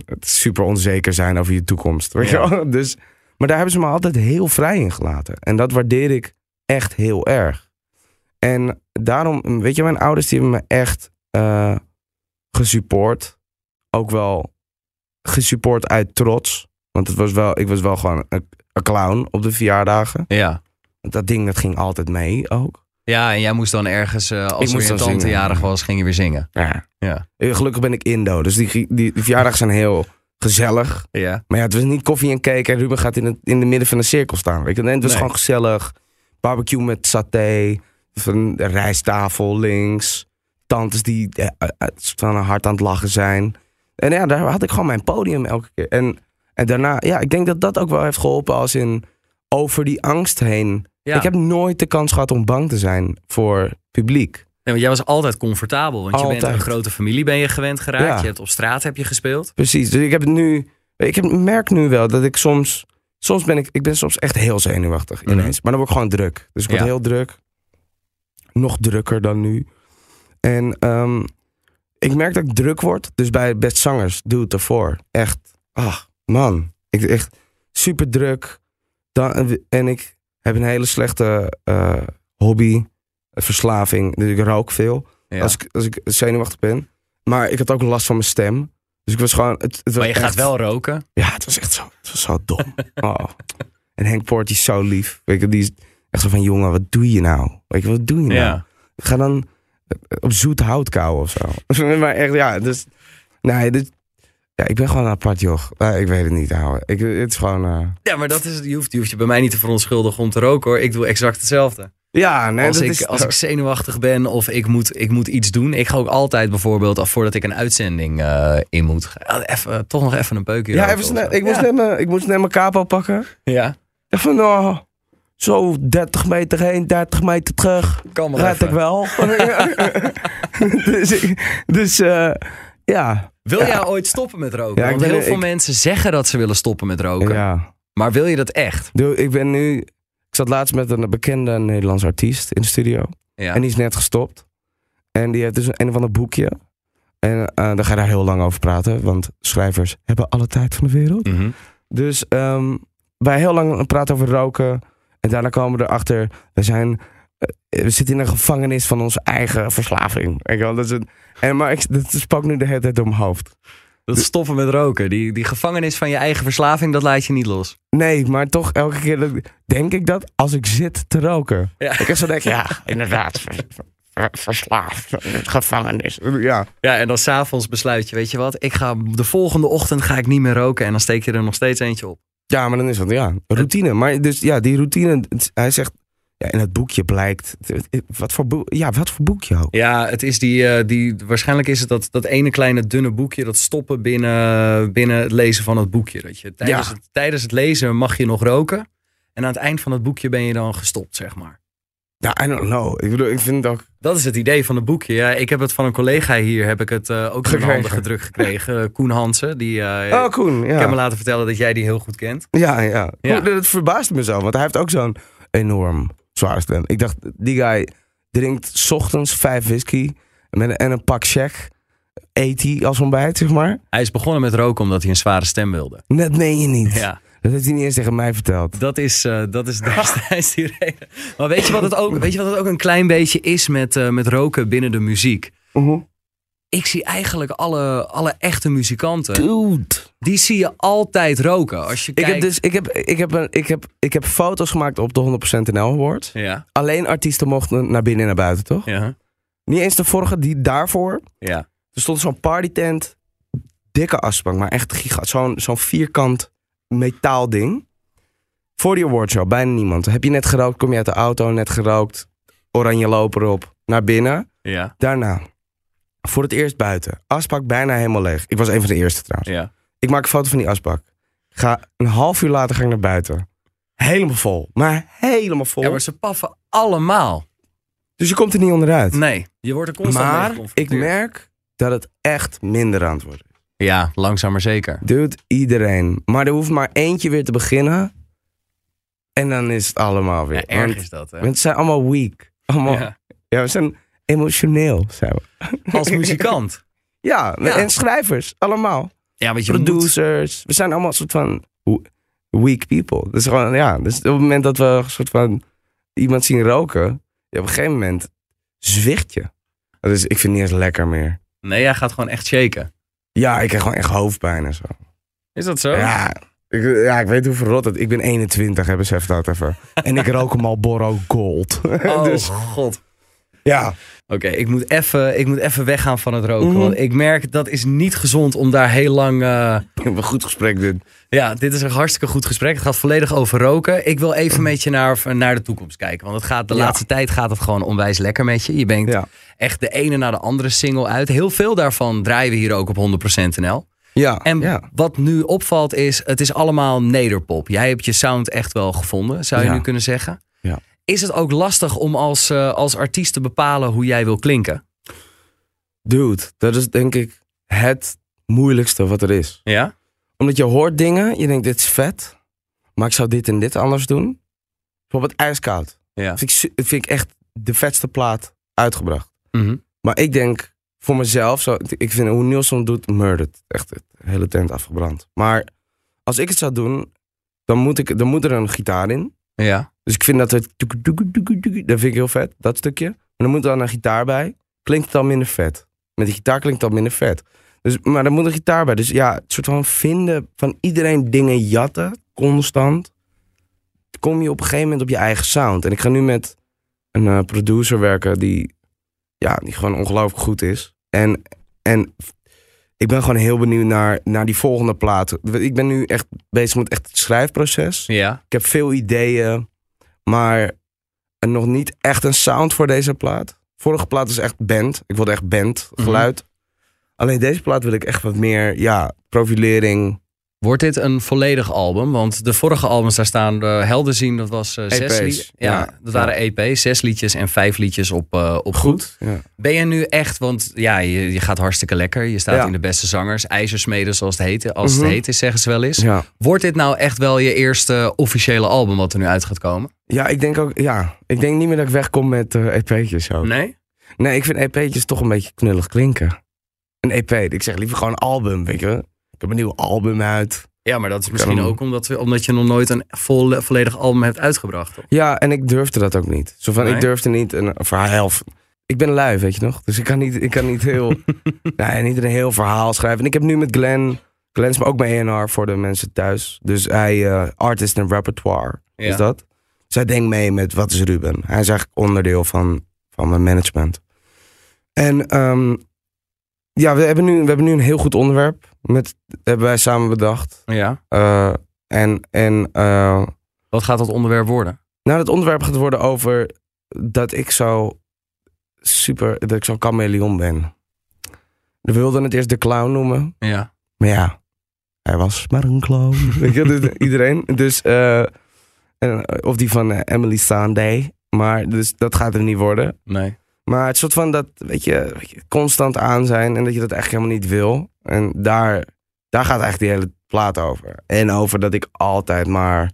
Het super onzeker zijn over je toekomst. Weet Ja. je wel? Dus, maar daar hebben ze me altijd heel vrij in gelaten. En dat waardeer ik echt heel erg. En daarom, weet je, mijn ouders die hebben me echt eh gesupport ook wel gesupport uit trots. Want het was wel, ik was wel gewoon een, een clown op de verjaardagen. Ja. Dat ding dat ging altijd mee ook. ja, en jij moest dan ergens, eh, als moest je tante zingen. jarig was, ging je weer zingen. Ja. Ja. Eh, Gelukkig ben ik Indo. Dus die, die, die verjaardagen zijn heel gezellig. Ja. Maar ja, het was niet koffie en cake en Ruben gaat in het in de midden van de cirkel staan. Weet je? Het was Nee. gewoon gezellig. Barbecue met saté. De rijsttafel links. Tantes die eh, eh, eh, van hard aan het lachen zijn. En ja, daar had ik gewoon mijn podium elke keer. En, en daarna, ja, ik denk dat dat ook wel heeft geholpen als in over die angst heen. Ja. Ik heb nooit de kans gehad om bang te zijn voor publiek. Want jij was altijd comfortabel. Want je bent een grote familie ben je gewend geraakt. Ja. Je hebt op straat heb je gespeeld. Precies. Dus ik heb nu. Ik heb, merk nu wel dat ik soms. Soms ben ik. Ik ben soms echt heel zenuwachtig Mhm. ineens. Maar dan word ik gewoon druk. Dus ik word Ja. heel druk. Nog drukker dan nu. En ehm, ik merk dat ik druk word. Dus bij Best Zangers doe het ervoor. Echt. Ach, man. Ik echt super druk. Dan, en ik heb een hele slechte eh, hobby. Verslaving. Dus ik rook veel. Ja. Als, ik, als ik zenuwachtig ben. Maar ik had ook last van mijn stem. Dus ik was gewoon. Het, maar je gaat wel roken. Ja, het was echt zo, het was zo dom. Oh. En Henk Poort is zo lief. Weet je, die is echt zo van: jongen, wat doe je nou? Weet je, wat doe je nou? Ja. Ga dan op zoet hout kauwen of zo. maar echt, ja, dus. Nee, dit, ja, ik ben gewoon een apart joch. Nee, ik weet het niet, ouwe. Ik, het is gewoon. eh, Ja, maar dat is, je, hoeft, je hoeft je bij mij niet te verontschuldigen om te roken hoor. Ik doe exact hetzelfde. Ja, nee, als, dat ik, is. als ik zenuwachtig ben of ik moet, ik moet iets doen. Ik ga ook altijd bijvoorbeeld, af voordat ik een uitzending eh, in moet. Even, toch nog even een peukje ja, even snel. Ik moest, ja. net mijn, ik moest net mijn capo pakken. Ja, van, oh, zo 30 meter heen, 30 meter terug. kan maar Red even. ik wel. dus dus eh, ja. Wil jij ooit stoppen met roken? Ja, ik Want ben heel er- veel ik- mensen zeggen dat ze willen stoppen met roken. ja. Maar wil je dat echt? Doe, ik ben nu. Ik zat laatst met een bekende Nederlandse artiest in de studio. Ja. En die is net gestopt. En die heeft dus een, een of ander boekje. En eh, dan ga je daar heel lang over praten. Want schrijvers hebben alle tijd van de wereld. Mhm. Dus ehm, wij heel lang praten over roken. En daarna komen we erachter. We zijn. Eh, we zitten in een gevangenis van onze eigen verslaving. Weet je wel? Dat is een, en, maar ik, dat spookt nu de hele tijd door mijn hoofd. Dat stoppen met roken. Die, die gevangenis van je eigen verslaving, dat laat je niet los. Nee, maar toch elke keer dat- denk ik dat als ik zit te roken. Ja. Ik zo denk, ja, inderdaad, ver- ver- verslaafd, gevangenis. Ja. Ja, en dan s'avonds besluit je, weet je wat? Ik ga de volgende ochtend ga ik niet meer roken. En dan steek je er nog steeds eentje op. ja, maar dan is het, ja, routine. Maar dus ja, die routine, hij zegt, in het boekje blijkt, wat voor, boek, ja, wat voor boekje ook. Ja, het is die, eh, die, waarschijnlijk is het dat, dat ene kleine dunne boekje, dat stoppen binnen, binnen het lezen van het boekje. Dat je, tijdens, Ja. het, tijdens het lezen mag je nog roken. En aan het eind van het boekje ben je dan gestopt, zeg maar. Ja, I don't know. Ik bedoel, ik vind ook, Dat is het idee van het boekje. Ja, ik heb het van een collega hier, heb ik het eh, ook in handen gedrukt gekregen. Eh, Koen Hansen. Die, oh Koen, Ik heb me ja. laten vertellen dat jij die heel goed kent. Ja, ja. Ja. Koen, Dat verbaast me zo, want hij heeft ook zo'n enorm zware stem. Ik dacht, die guy drinkt 's ochtends vijf whisky met een, en een pak check. Eet hij als ontbijt, zeg maar. Hij is begonnen met roken omdat hij een zware stem wilde. Dat meen je niet. Ja. Dat heeft hij niet eens tegen mij verteld. Dat is, eh, dat is destijds die reden. Maar weet je wat het ook, weet je wat het ook een klein beetje is met, eh, met roken binnen de muziek? Ik zie eigenlijk alle, alle echte muzikanten, Dude. die zie je altijd roken. Als je Ik kijkt... heb, dus, ik, heb, ik, heb een, ik, heb, ik heb foto's gemaakt op de 100% NL Award. Ja, Alleen artiesten mochten naar binnen en naar buiten, toch? ja, Niet eens de vorige, die daarvoor. ja. Er stond zo'n partytent. Dikke asbank, maar echt giga. Zo'n zo'n vierkant metaalding. Voor die awardshow, bijna niemand. Heb je net gerookt, kom je uit de auto, net gerookt. Oranje loper op, naar binnen. Ja, Daarna, voor het eerst buiten. Asbak bijna helemaal leeg. Ik was een van de eerste trouwens. ja. Ik maak een foto van die asbak. Ga, een half uur later ga ik naar buiten. Helemaal vol. Maar helemaal vol. Ja, maar ze paffen allemaal. Dus je komt er niet onderuit. Nee, je wordt er constant mee maar ik merk dat het echt minder aan het worden is. Ja, langzaam maar zeker. Doet iedereen. Maar er hoeft maar eentje weer te beginnen. En dan is het allemaal weer. Ja, erg is dat, hè? we zijn allemaal weak. Allemaal, ja. Ja. we zijn emotioneel. Zijn we. Als muzikant. Ja, Ja. en schrijvers. Allemaal. Ja, want je moet... Producers. We zijn allemaal een soort van weak people. Dus gewoon, ja. Dus op het moment dat we een soort van iemand zien roken. Ja, op een gegeven moment zwicht je. Dus ik vind het niet eens lekker meer. Nee, jij gaat gewoon echt shaken. Ja, ik krijg gewoon echt hoofdpijn en zo. Is dat zo? Ja, ik, ja, ik weet hoe verrot het Ik ben 21, hè, besef dat even. En ik rook een Marlboro Gold. Oh, dus god. Ja, Oké, ik moet even ik moet even weggaan van het roken. Mhm. Want ik merk dat is niet gezond om daar heel lang. ik heb een goed gesprek dit. ja, dit is een hartstikke goed gesprek. Het gaat volledig over roken. Ik wil even met je naar, naar de toekomst kijken. Want het gaat, de Ja. laatste tijd gaat het gewoon onwijs lekker met je. Je brengt Ja. echt de ene na de andere single uit. Heel veel daarvan draaien we hier ook op 100% NL. Ja, En ja. wat nu opvalt is, het is allemaal nederpop. Jij hebt je sound echt wel gevonden, zou je Ja. nu kunnen zeggen. Is het ook lastig om als, eh, als artiest te bepalen hoe jij wil klinken? Dude, dat is denk ik het moeilijkste wat er is. Ja? Omdat je hoort dingen, je denkt dit is vet. Maar ik zou dit en dit anders doen. Bijvoorbeeld ijskoud. Ja. Dat vind ik, vind ik echt de vetste plaat uitgebracht. Mhm. Maar ik denk voor mezelf, zo, ik vind hoe Nielsen doet, murdered. Echt het hele tent afgebrand. Maar als ik het zou doen, dan moet, ik, dan moet er een gitaar in. Ja. Dus ik vind dat het, dat vind ik heel vet, dat stukje. Maar dan moet er dan een gitaar bij. Klinkt het al minder vet. Met de gitaar klinkt het al minder vet. Dus, maar er moet een gitaar bij. Dus ja, het soort van vinden van iedereen dingen jatten, constant. Kom je op een gegeven moment op je eigen sound. En ik ga nu met een eh, producer werken die, ja, die gewoon ongelooflijk goed is. En, en ik ben gewoon heel benieuwd naar, naar die volgende plaat. Ik ben nu echt bezig met echt het schrijfproces. Ja. Ik heb veel ideeën, maar nog niet echt een sound voor deze plaat. Vorige plaat is echt band. Ik wilde echt band geluid. Alleen deze plaat wil ik echt wat meer, ja, profilering. Wordt dit een volledig album? Want de vorige albums, daar staan uh, Helden zien, dat was eh, zes EP's, liedjes. Ja, ja. dat waren EP's, zes liedjes en vijf liedjes op, eh, op goed. Ja. Ben je nu echt, want ja, je, je gaat hartstikke lekker. Je staat Ja. in de beste zangers, ijzersmeden zoals het heet, als Mhm. het heet is, zeggen ze wel eens. Wordt dit nou echt wel je eerste officiële album wat er nu uit gaat komen? ja, ik denk ook, ja. Ik denk niet meer dat ik wegkom met eh EP'tjes ook. Nee? Nee, ik vind EP'tjes toch een beetje knullig klinken. Een EP, ik zeg liever gewoon album, weet je. Ik heb een nieuw album uit. Ja, maar dat is misschien hem- ook omdat, we, omdat je nog nooit een vol, volledig album hebt uitgebracht. Toch? Ja, en ik durfde dat ook niet. Zo van, Nee? ik durfde niet een verhaal. Ik ben lui, weet je nog? Dus ik kan niet, ik kan niet heel, nee, niet een heel verhaal schrijven. En ik heb nu met Glenn, Glenn is maar ook bij ENR voor de mensen thuis. Dus hij, eh, artist en repertoire, Ja. is dat. Zij denkt mee met wat is Ruben. Hij is eigenlijk onderdeel van, van mijn management. En ehm, ja, we hebben, nu, we hebben nu een heel goed onderwerp. Met, hebben wij samen bedacht. Ja. Eh, en en eh, Wat gaat dat onderwerp worden? nou, het onderwerp gaat worden over dat ik zo super, dat ik zo'n chameleon ben. We wilden het eerst de clown noemen, Ja. maar ja, hij was maar een clown. Weet je, iedereen. Dus, eh, en, of die van Emily Sandé. Maar dus dat gaat er niet worden. Nee. Maar het soort van dat, weet je, weet je, constant aan zijn en dat je dat eigenlijk helemaal niet wil. En daar, daar gaat eigenlijk die hele plaat over. En over dat ik altijd maar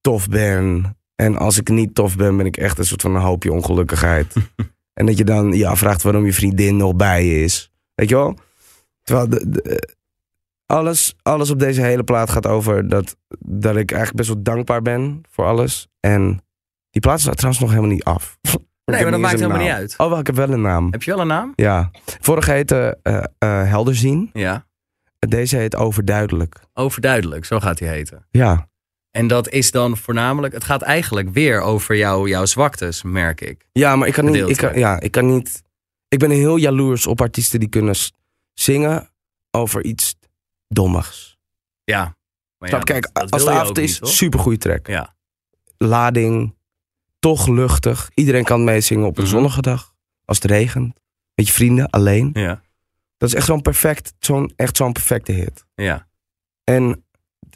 tof ben. En als ik niet tof ben, ben ik echt een soort van een hoopje ongelukkigheid. en dat je dan je afvraagt waarom je vriendin nog bij je is. Weet je wel? Terwijl de, de- alles, alles op deze hele plaat gaat over dat, dat ik eigenlijk best wel dankbaar ben voor alles. En die plaat is trouwens nog helemaal niet af. Nee, maar dat maakt helemaal niet uit. Oh, wel, ik heb wel een naam. Heb je wel een naam? Ja. Vorige heette eh eh, Helder zien. Ja. Deze heet Overduidelijk. Overduidelijk, zo gaat hij heten. Ja. En dat is dan voornamelijk, het gaat eigenlijk weer over jou, jouw zwaktes, merk ik. Ja, maar ik kan niet. Ik kan, ja, ik kan niet. Ik ben heel jaloers op artiesten die kunnen zingen over iets dommigs. Ja. Maar ja? Kijk, dat- dat als de avond is, niet, toch? super goede track. Ja. Lading, toch luchtig. Iedereen kan meezingen op een Mhm. zonnige dag. Als het regent. Met je vrienden, alleen. Ja. Dat is echt zo'n perfect, zo'n, echt zo'n perfecte hit. Ja. En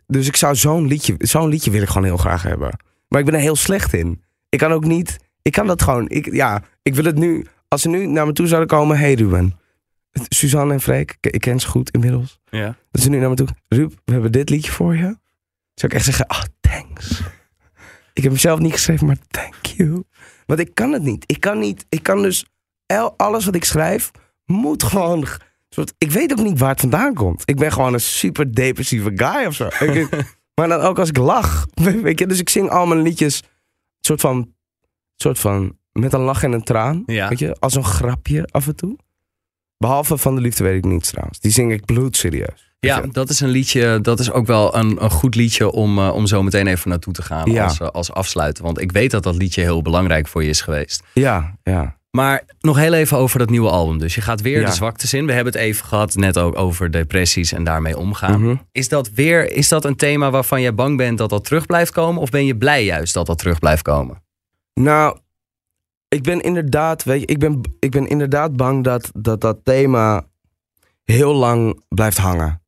dus ik zou zo'n liedje, zo'n liedje wil ik gewoon heel graag hebben. Maar ik ben er heel slecht in. Ik kan ook niet, ik kan dat gewoon, ik, ja, ik wil het nu, als ze nu naar me toe zouden komen, hey Ruben. Suzanne en Freek, ik, ik ken ze goed inmiddels. Ja. Dat ze nu naar me toe, Ruud, we hebben dit liedje voor je. Zou ik echt zeggen, ah, thanks. Ik heb hem zelf niet geschreven, maar thank you. Want ik kan het niet. Ik kan niet, ik kan dus, el- alles wat ik schrijf, moet gewoon, soort, ik weet ook niet waar het vandaan komt. Ik ben gewoon een super depressieve guy of zo. Maar dan ook als ik lach. Weet je, dus ik zing al mijn liedjes, soort van, soort van, met een lach en een traan. Ja. Weet je, als een grapje af en toe. Behalve van de liefde weet ik niets trouwens. Die zing ik bloedserieus. Ja, dat is een liedje, dat is ook wel een, een goed liedje om, eh, om zo meteen even naartoe te gaan Ja. als, eh, als afsluiten. Want ik weet dat dat liedje heel belangrijk voor je is geweest. Ja, ja. Maar nog heel even over dat nieuwe album. Dus je gaat weer Ja. de zwaktes in. We hebben het even gehad, net ook over depressies en daarmee omgaan. Mhm. Is dat weer is dat een thema waarvan jij bang bent dat dat terug blijft komen? Of ben je blij juist dat dat terug blijft komen? Nou, ik ben inderdaad, weet je, ik ben, ik ben inderdaad bang dat, dat dat thema heel lang blijft hangen.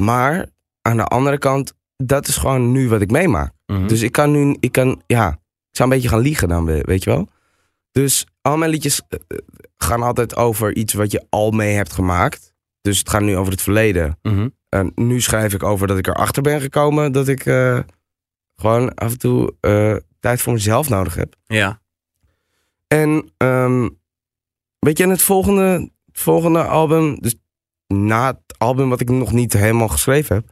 Maar aan de andere kant, dat is gewoon nu wat ik meemaak. Mhm. Dus ik kan nu, ik kan, ja, ik zou een beetje gaan liegen dan, we- weet je wel. Dus al mijn liedjes eh, eh, gaan altijd over iets wat je al mee hebt gemaakt. Dus het gaat nu over het verleden. Mhm. En nu schrijf ik over dat ik erachter ben gekomen dat ik eh, gewoon af en toe tijd voor mezelf nodig heb. Ja. En ehm, weet je, in het volgende, het volgende album, dus na het album wat ik nog niet helemaal geschreven heb,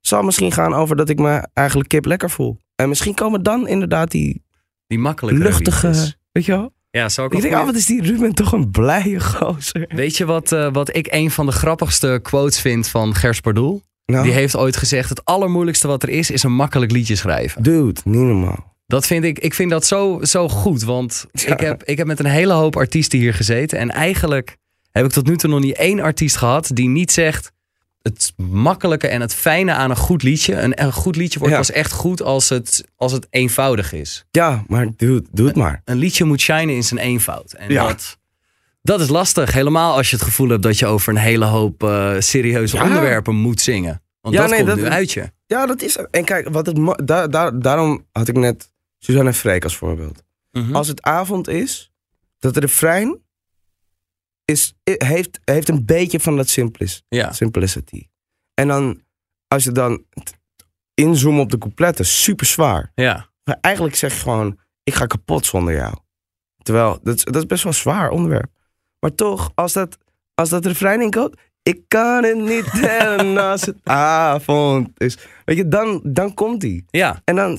zal misschien gaan over dat ik me eigenlijk kip lekker voel. En misschien komen dan inderdaad die Die makkelijke luchtige, liedjes. weet je wel? Ja, zou ik Ik denk, ah, wat is die Ruben toch een blije gozer. Weet je wat, eh, wat ik een van de grappigste quotes vind van Gers Pardoel? Nou, Die heeft ooit gezegd: het allermoeilijkste wat er is, is een makkelijk liedje schrijven. dude, niet normaal. Dat vind ik, ik vind dat zo, zo goed. Want Ja. ik, heb, ik heb met een hele hoop artiesten hier gezeten. En eigenlijk heb ik tot nu toe nog niet één artiest gehad die niet zegt. Het makkelijke en het fijne aan een goed liedje. Een, een goed liedje wordt Ja. pas echt goed als het, als het eenvoudig is. Ja, maar dude, doe het maar. Een liedje moet shinen in zijn eenvoud. En Ja. dat, dat is lastig. Helemaal als je het gevoel hebt dat je over een hele hoop eh, serieuze Ja. onderwerpen moet zingen. Want Ja, dat nee, komt dat- nu uit je. Ja, dat is. En kijk, wat het, daar, daar, daarom had ik net Suzanne en Freek als voorbeeld. Mhm. Als het avond is, dat de refrein is, heeft, heeft een beetje van dat simplis, Ja. simplicity. En dan, als je dan inzoomt op de coupletten, super zwaar. ja. Maar eigenlijk zeg je gewoon, ik ga kapot zonder jou. Terwijl, dat is, dat is best wel een zwaar onderwerp. Maar toch, als dat, als dat refrein inkomt, ik kan het niet tellen als het avond is. Weet je, dan, dan komt die. Ja. En dan,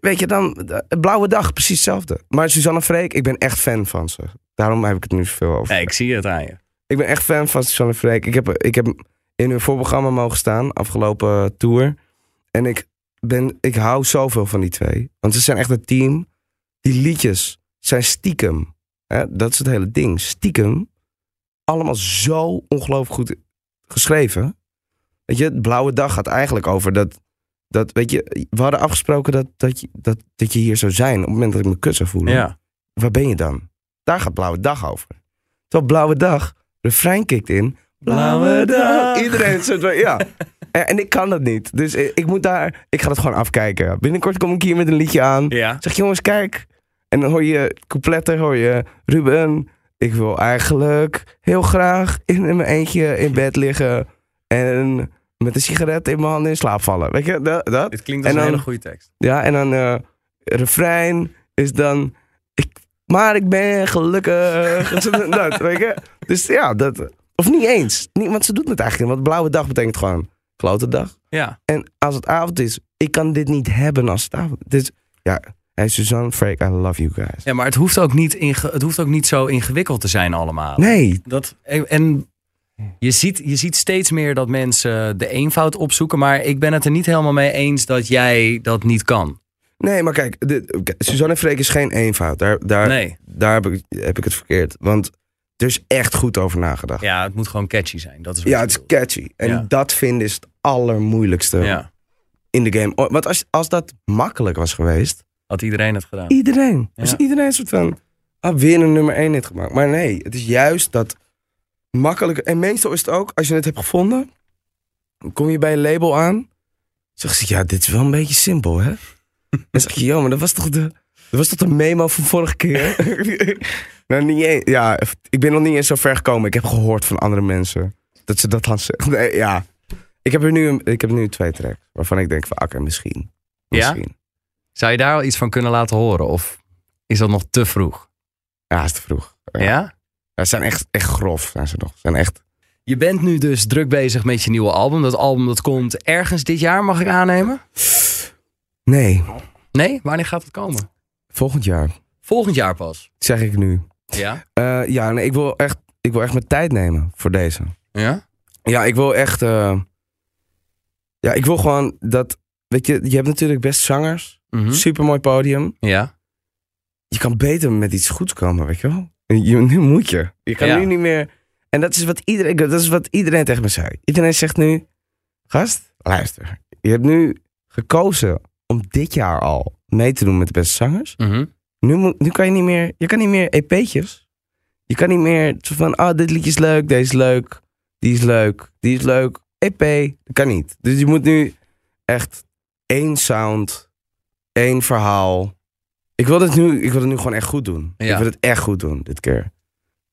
weet je, dan, blauwe dag, precies hetzelfde. Maar Suzanne Freek, ik ben echt fan van ze. Daarom heb ik het nu zoveel over. Nee, ik zie het aan je. Ik ben echt fan van Suzanne Freek. Ik heb, ik heb in hun voorprogramma mogen staan, afgelopen tour. En ik, ben, ik hou zoveel van die twee. Want ze zijn echt een team. Die liedjes zijn stiekem. Hè, dat is het hele ding. Stiekem. Allemaal zo ongelooflijk goed geschreven. Weet je, Blauwe Dag gaat eigenlijk over dat... dat weet je, we hadden afgesproken dat, dat, je, dat, dat je hier zou zijn... op het moment dat ik me kut zou voelen. Ja. Waar ben je dan? Daar gaat Blauwe Dag over. Terwijl Blauwe Dag, refrein kikt in. Blauwe Dag. Iedereen soort van, ja. En, en ik kan dat niet. Dus ik, ik moet daar, ik ga dat gewoon afkijken. Binnenkort kom ik hier met een liedje aan. Ja. Zeg jongens, kijk. En dan hoor je coupletten, hoor je Ruben. Ik wil eigenlijk heel graag in mijn eentje in bed liggen. En met een sigaret in mijn handen in slaap vallen. Weet je, dat? dat? Dit klinkt als En een hele goede tekst. Ja, en dan eh refrein is dan... Maar ik ben gelukkig. dat, weet je? Dus ja, dat... Of niet eens. Niet, want ze doet het eigenlijk niet. Want blauwe dag betekent gewoon klote dag. Ja. En als het avond is, ik kan dit niet hebben als het avond Dus ja, hey Suzanne, Freek, I love you guys. ja, maar het hoeft, ook niet inge- het hoeft ook niet zo ingewikkeld te zijn allemaal. Nee, Dat, en en je, ziet, je ziet steeds meer dat mensen de eenvoud opzoeken. Maar ik ben het er niet helemaal mee eens dat jij dat niet kan. Nee, maar kijk, Suzanne Freek is geen eenvoud. Daar, daar, Nee. daar heb, ik, heb ik het verkeerd. Want er is echt goed over nagedacht. Ja, Ja, het moet gewoon catchy zijn. Dat is je het is catchy. En Ja. dat vinden is het allermoeilijkste. Ja, in de game. Want als, als dat makkelijk was geweest, had iedereen het gedaan. iedereen. Ja. Dus iedereen een soort van, ah, weer een nummer 1 hit gemaakt. Maar nee, het is juist dat makkelijke. En meestal is het ook, als je het hebt gevonden, dan kom je bij een label aan. Zeg ze, ja, dit is wel een beetje simpel, hè? Dan zeg je, joh, maar dat was toch de, dat was toch de memo van vorige keer? nou, niet eens. Ja, ik ben nog niet eens zo ver gekomen. Ik heb gehoord van andere mensen dat ze dat dan zeggen. Nee, ja. Ik heb er nu, een- ik heb nu twee tracks waarvan ik denk van, oké, misschien. Ja? Misschien. Zou je daar al iets van kunnen laten horen? Of is dat nog te vroeg? Ja, is te vroeg. Ja. Ja? Ja, ze zijn echt, echt grof, zijn ze nog. Ze zijn echt... Je bent nu dus druk bezig met je nieuwe album. Dat album dat komt ergens dit jaar, mag ik aannemen? Nee, Nee? Wanneer gaat het komen? volgend jaar, Volgend jaar pas. zeg ik nu. Ja? Eh, ja, nee, ik wil, echt, ik wil echt mijn tijd nemen voor deze. Ja? Ja, ik wil echt... eh, ja, ik wil gewoon dat... Weet je, je hebt natuurlijk best zangers. Mhm. Super mooi podium. Ja? Je kan beter met iets goeds komen, weet je wel? Je, nu moet je. Je kan Ja. nu niet meer... En dat is, wat iedereen, dat is wat iedereen tegen me zei. Iedereen zegt nu... Gast, luister. Je hebt nu gekozen om dit jaar al mee te doen met de beste zangers. Mhm. Nu, moet, nu kan je niet meer... Je kan niet meer EP'tjes. Je kan niet meer zo van... Ah, dit liedje is leuk, deze is leuk. Die is leuk, die is leuk. EP, dat kan niet. Dus je moet nu echt één sound, één verhaal, Ik wil, het nu, ik wil het nu gewoon echt goed doen. Ja. Ik wil het echt goed doen, dit keer.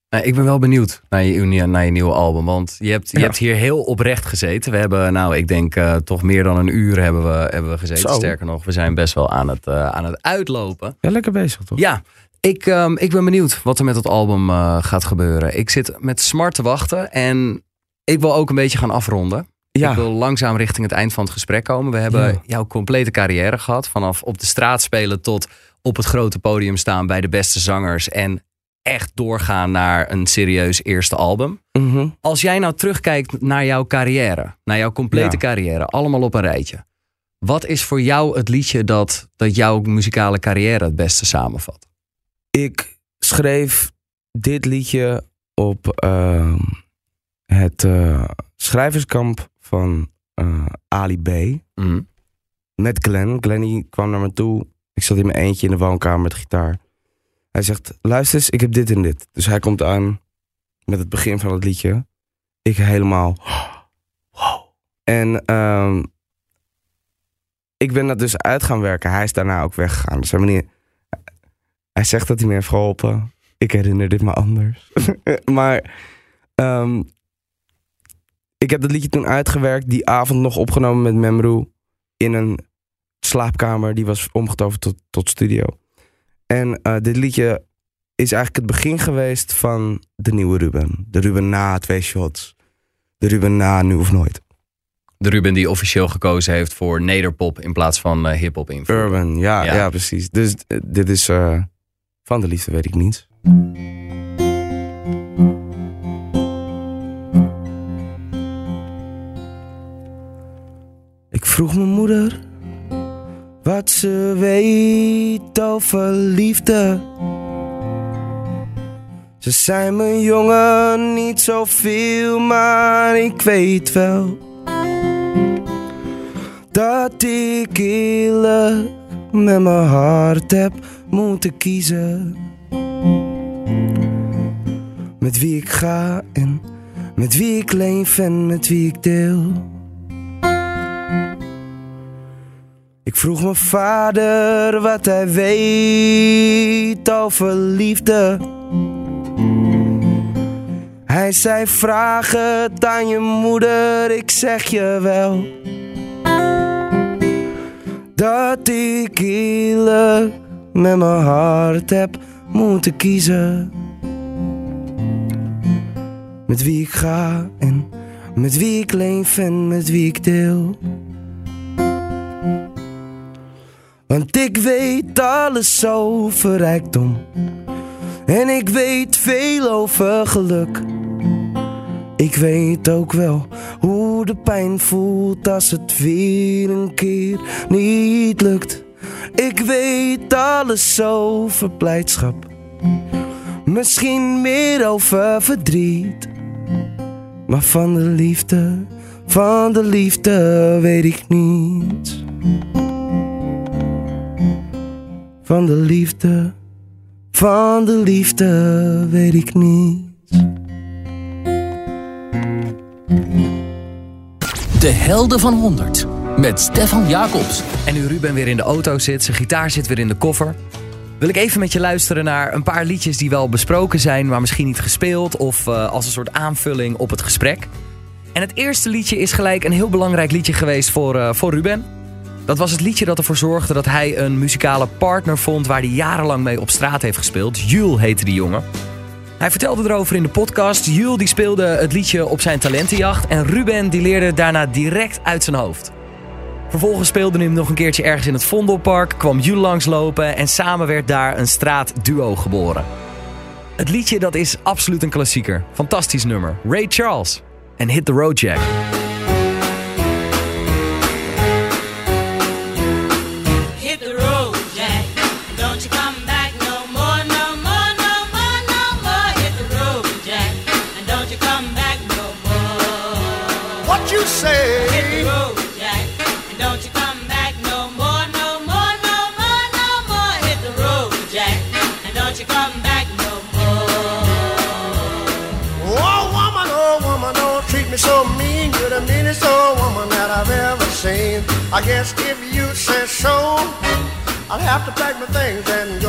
Nou, ik ben wel benieuwd naar je, naar je nieuwe album. Want je hebt, je Ja. hebt hier heel oprecht gezeten. We hebben, nou, ik denk eh, toch meer dan een uur hebben we, hebben we gezeten. Zo. Sterker nog, we zijn best wel aan het, eh, aan het uitlopen. Ja, lekker bezig toch? Ja, ik, ehm, ik ben benieuwd wat er met dat album eh, gaat gebeuren. Ik zit met smart te wachten en ik wil ook een beetje gaan afronden. Ja. Ik wil langzaam richting het eind van het gesprek komen. We hebben Ja. jouw complete carrière gehad. Vanaf op de straat spelen tot op het grote podium staan bij de beste zangers. En echt doorgaan naar een serieus eerste album. Mhm. Als jij nou terugkijkt naar jouw carrière, naar jouw complete Ja. carrière, allemaal op een rijtje. Wat is voor jou het liedje dat, dat jouw muzikale carrière het beste samenvat? Ik schreef dit liedje op ehm, het eh, schrijverskamp van eh, Ali B. Mhm. Met Glenn. Glenny kwam naar me toe. Ik zat in mijn eentje in de woonkamer met gitaar. Hij zegt, luister eens, ik heb dit en dit. Dus hij komt aan met het begin van het liedje. Ik helemaal... Wow. En ehm, ik ben dat dus uit gaan werken. Hij is daarna ook weggegaan. Dus hij, zegt dat hij me heeft geholpen. Ik herinner dit me anders. maar ehm, ik heb dat liedje toen uitgewerkt. Die avond nog opgenomen met Memru. In een slaapkamer. Die was omgetoverd tot, tot studio. En eh, dit liedje is eigenlijk het begin geweest van de nieuwe Ruben. De Ruben na twee shots. De Ruben na nu of nooit. De Ruben die officieel gekozen heeft voor nederpop in plaats van eh, hip-hop invloed. Urban, ja, Ja. ja. precies. Dus eh, dit is van de liefde weet ik niets. Ik vroeg mijn moeder wat ze weet over liefde. Ze zei mijn jongen niet zoveel, maar ik weet wel dat ik eerlijk met mijn hart heb moeten kiezen. Met wie ik ga en met wie ik leef en met wie ik deel. Ik vroeg mijn vader wat hij weet over liefde. Hij zei vraag het aan je moeder, ik zeg je wel dat ik eerlijk met mijn hart heb moeten kiezen. Met wie ik ga en met wie ik leef en met wie ik deel. Want ik weet alles over rijkdom. En ik weet veel over geluk. Ik weet ook wel hoe de pijn voelt als het weer een keer niet lukt. Ik weet alles over blijdschap. Misschien meer over verdriet. Maar van de liefde, van de liefde weet ik niets. Van de liefde, van de liefde weet ik niets. De helden van 100 met Stefan Jacobs. En nu Ruben weer in de auto zit, zijn gitaar zit weer in de koffer. Wil ik even met je luisteren naar een paar liedjes die wel besproken zijn, maar misschien niet gespeeld. Of eh, als een soort aanvulling op het gesprek. En het eerste liedje is gelijk een heel belangrijk liedje geweest voor, eh, voor Ruben. Dat was het liedje dat ervoor zorgde dat hij een muzikale partner vond waar hij jarenlang mee op straat heeft gespeeld. Jules heette die jongen. Hij vertelde erover in de podcast. Jules die speelde het liedje op zijn talentenjacht. En Ruben die leerde daarna direct uit zijn hoofd. Vervolgens speelde hij hem nog een keertje ergens in het Vondelpark. Kwam Jules langslopen en samen werd daar een straatduo geboren. Het liedje dat is absoluut een klassieker. Fantastisch nummer. Ray Charles en Hit the Road Jack. I guess if you say so, I'll have to pack my things and go.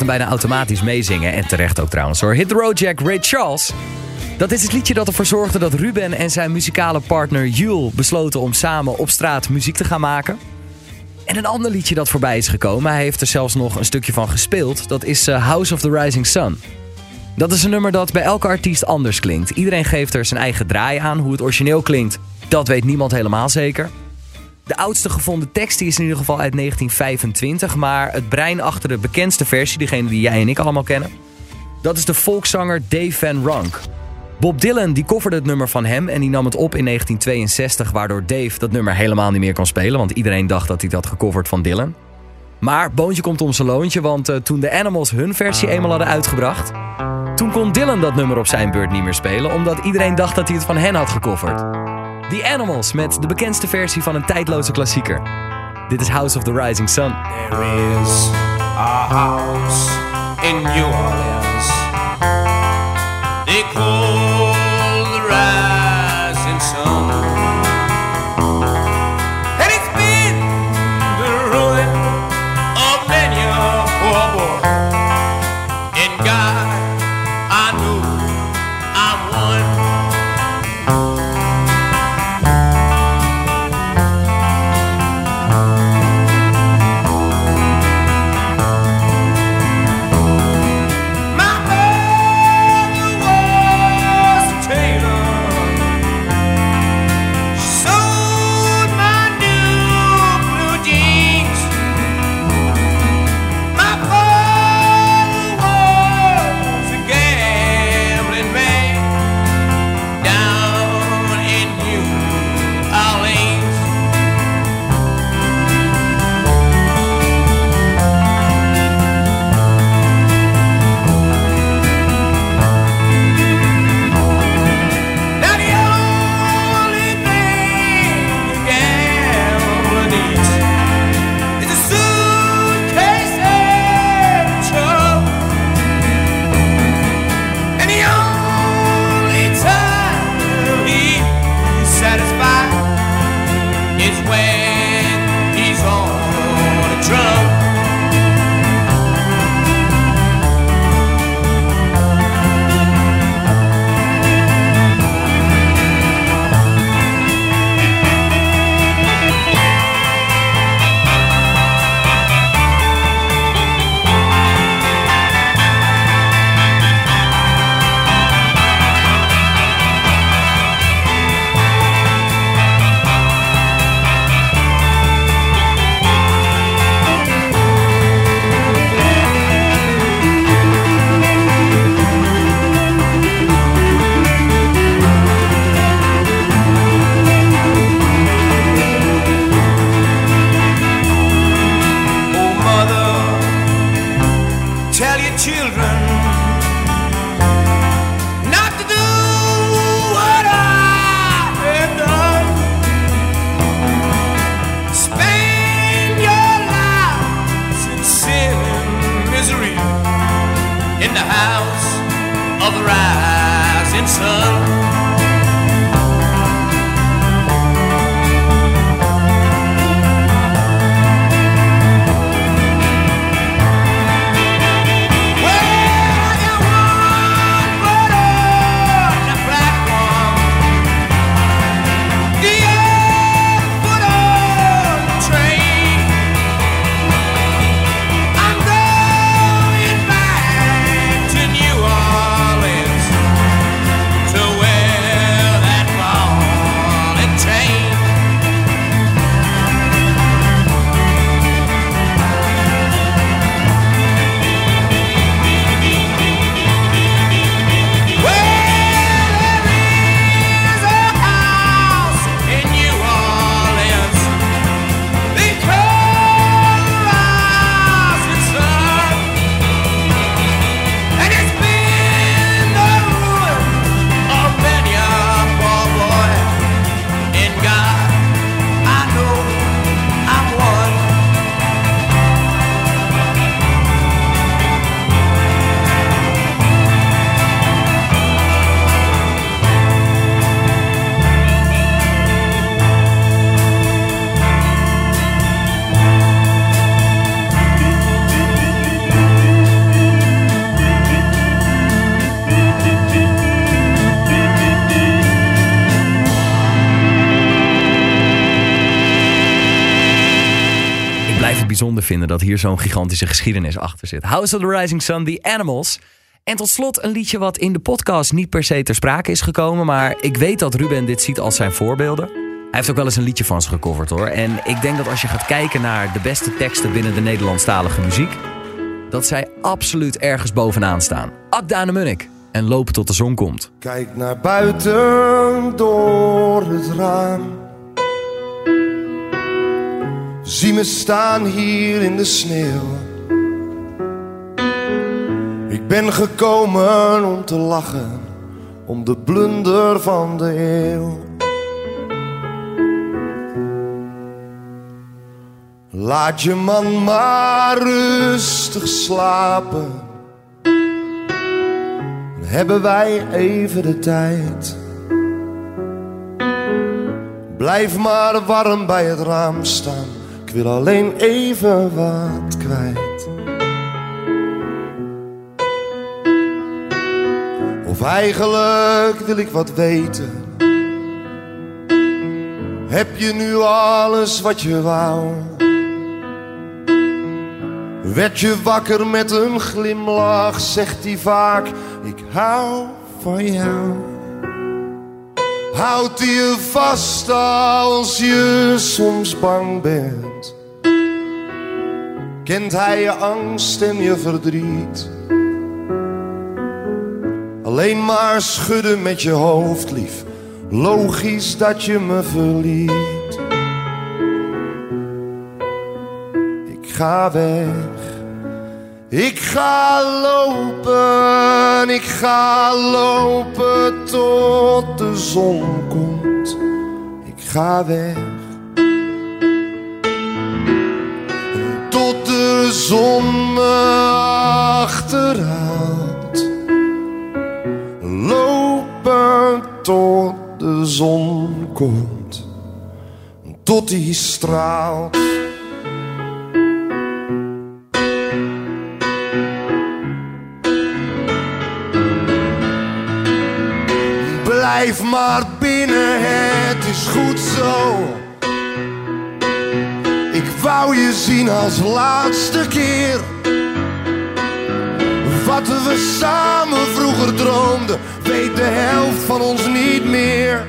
hem bijna automatisch meezingen. En terecht ook trouwens hoor. Hit the Road Jack, Ray Charles. Dat is het liedje dat ervoor zorgde dat Ruben en zijn muzikale partner Jule besloten om samen op straat muziek te gaan maken. En een ander liedje dat voorbij is gekomen, hij heeft er zelfs nog een stukje van gespeeld. Dat is eh, House of the Rising Sun. Dat is een nummer dat bij elke artiest anders klinkt. Iedereen geeft er zijn eigen draai aan. Hoe het origineel klinkt, dat weet niemand helemaal zeker. De oudste gevonden tekst die is in ieder geval uit 1925. Maar het brein achter de bekendste versie, degene die jij en ik allemaal kennen... dat is de volkszanger Dave Van Ronk. Bob Dylan die coverde het nummer van hem en die nam het op in 1962... waardoor Dave dat nummer helemaal niet meer kon spelen... want iedereen dacht dat hij dat gecoverd van Dylan. Maar Boontje komt om zijn loontje, want eh, toen de Animals hun versie eenmaal hadden uitgebracht... toen kon Dylan dat nummer op zijn beurt niet meer spelen... omdat iedereen dacht dat hij het van hen had gecoverd. The Animals met de bekendste versie van een tijdloze klassieker. Dit is House of the Rising Sun. There is a house in New Orleans. Vinden dat hier zo'n gigantische geschiedenis achter zit. House of the Rising Sun, The Animals. En tot slot een liedje wat in de podcast niet per se ter sprake is gekomen. Maar ik weet dat Ruben dit ziet als zijn voorbeelden. Hij heeft ook wel eens een liedje van ze gecoverd hoor. En ik denk dat als je gaat kijken naar de beste teksten binnen de Nederlandstalige muziek. Dat zij absoluut ergens bovenaan staan. Akda de Munnik. En lopen tot de zon komt. Kijk naar buiten door het raam. Zie me staan hier in de sneeuw. Ik ben gekomen om te lachen, om de blunder van de eeuw. Laat je man maar rustig slapen. Dan hebben wij even de tijd. Blijf maar warm bij het raam staan. Ik wil alleen even wat kwijt. Of eigenlijk wil ik wat weten. Heb je nu alles wat je wou? Werd je wakker met een glimlach, zegt hij vaak: Ik hou van jou. Houdt hij je vast als je soms bang bent? Kent hij je angst en je verdriet? Alleen maar schudden met je hoofd, lief. Logisch dat je me verliet. Ik ga weg. Ik ga lopen, ik ga lopen tot de zon komt. Ik ga weg. Tot de zon me achterhaalt. Lopen tot de zon komt. Tot die straalt. Blijf maar binnen, het is goed zo. Ik wou je zien als laatste keer. Wat we samen vroeger droomden, weet de helft van ons niet meer.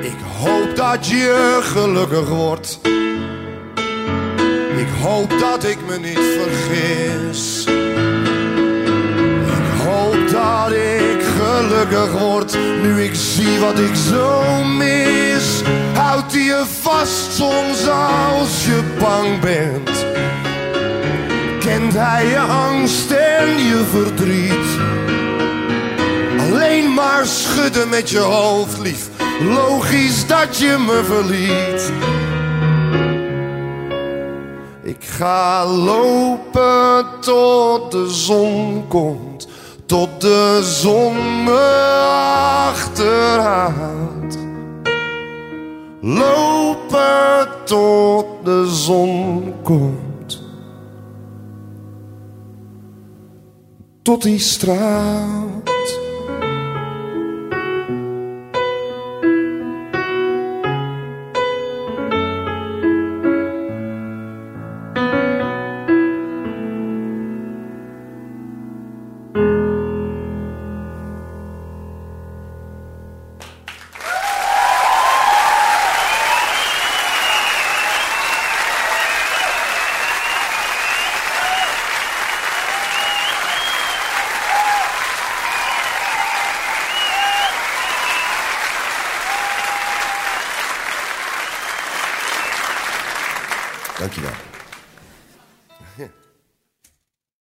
Ik hoop dat je gelukkig wordt. Ik hoop dat ik me niet vergis. Dat ik gelukkig word nu ik zie wat ik zo mis. Houdt hij je vast soms als je bang bent? Kent hij je angst en je verdriet? Alleen maar schudden met je hoofd, lief. Logisch dat je me verliet. Ik ga lopen tot de zon komt, tot de zon me achterhaalt. Lopen tot de zon komt, tot die straalt.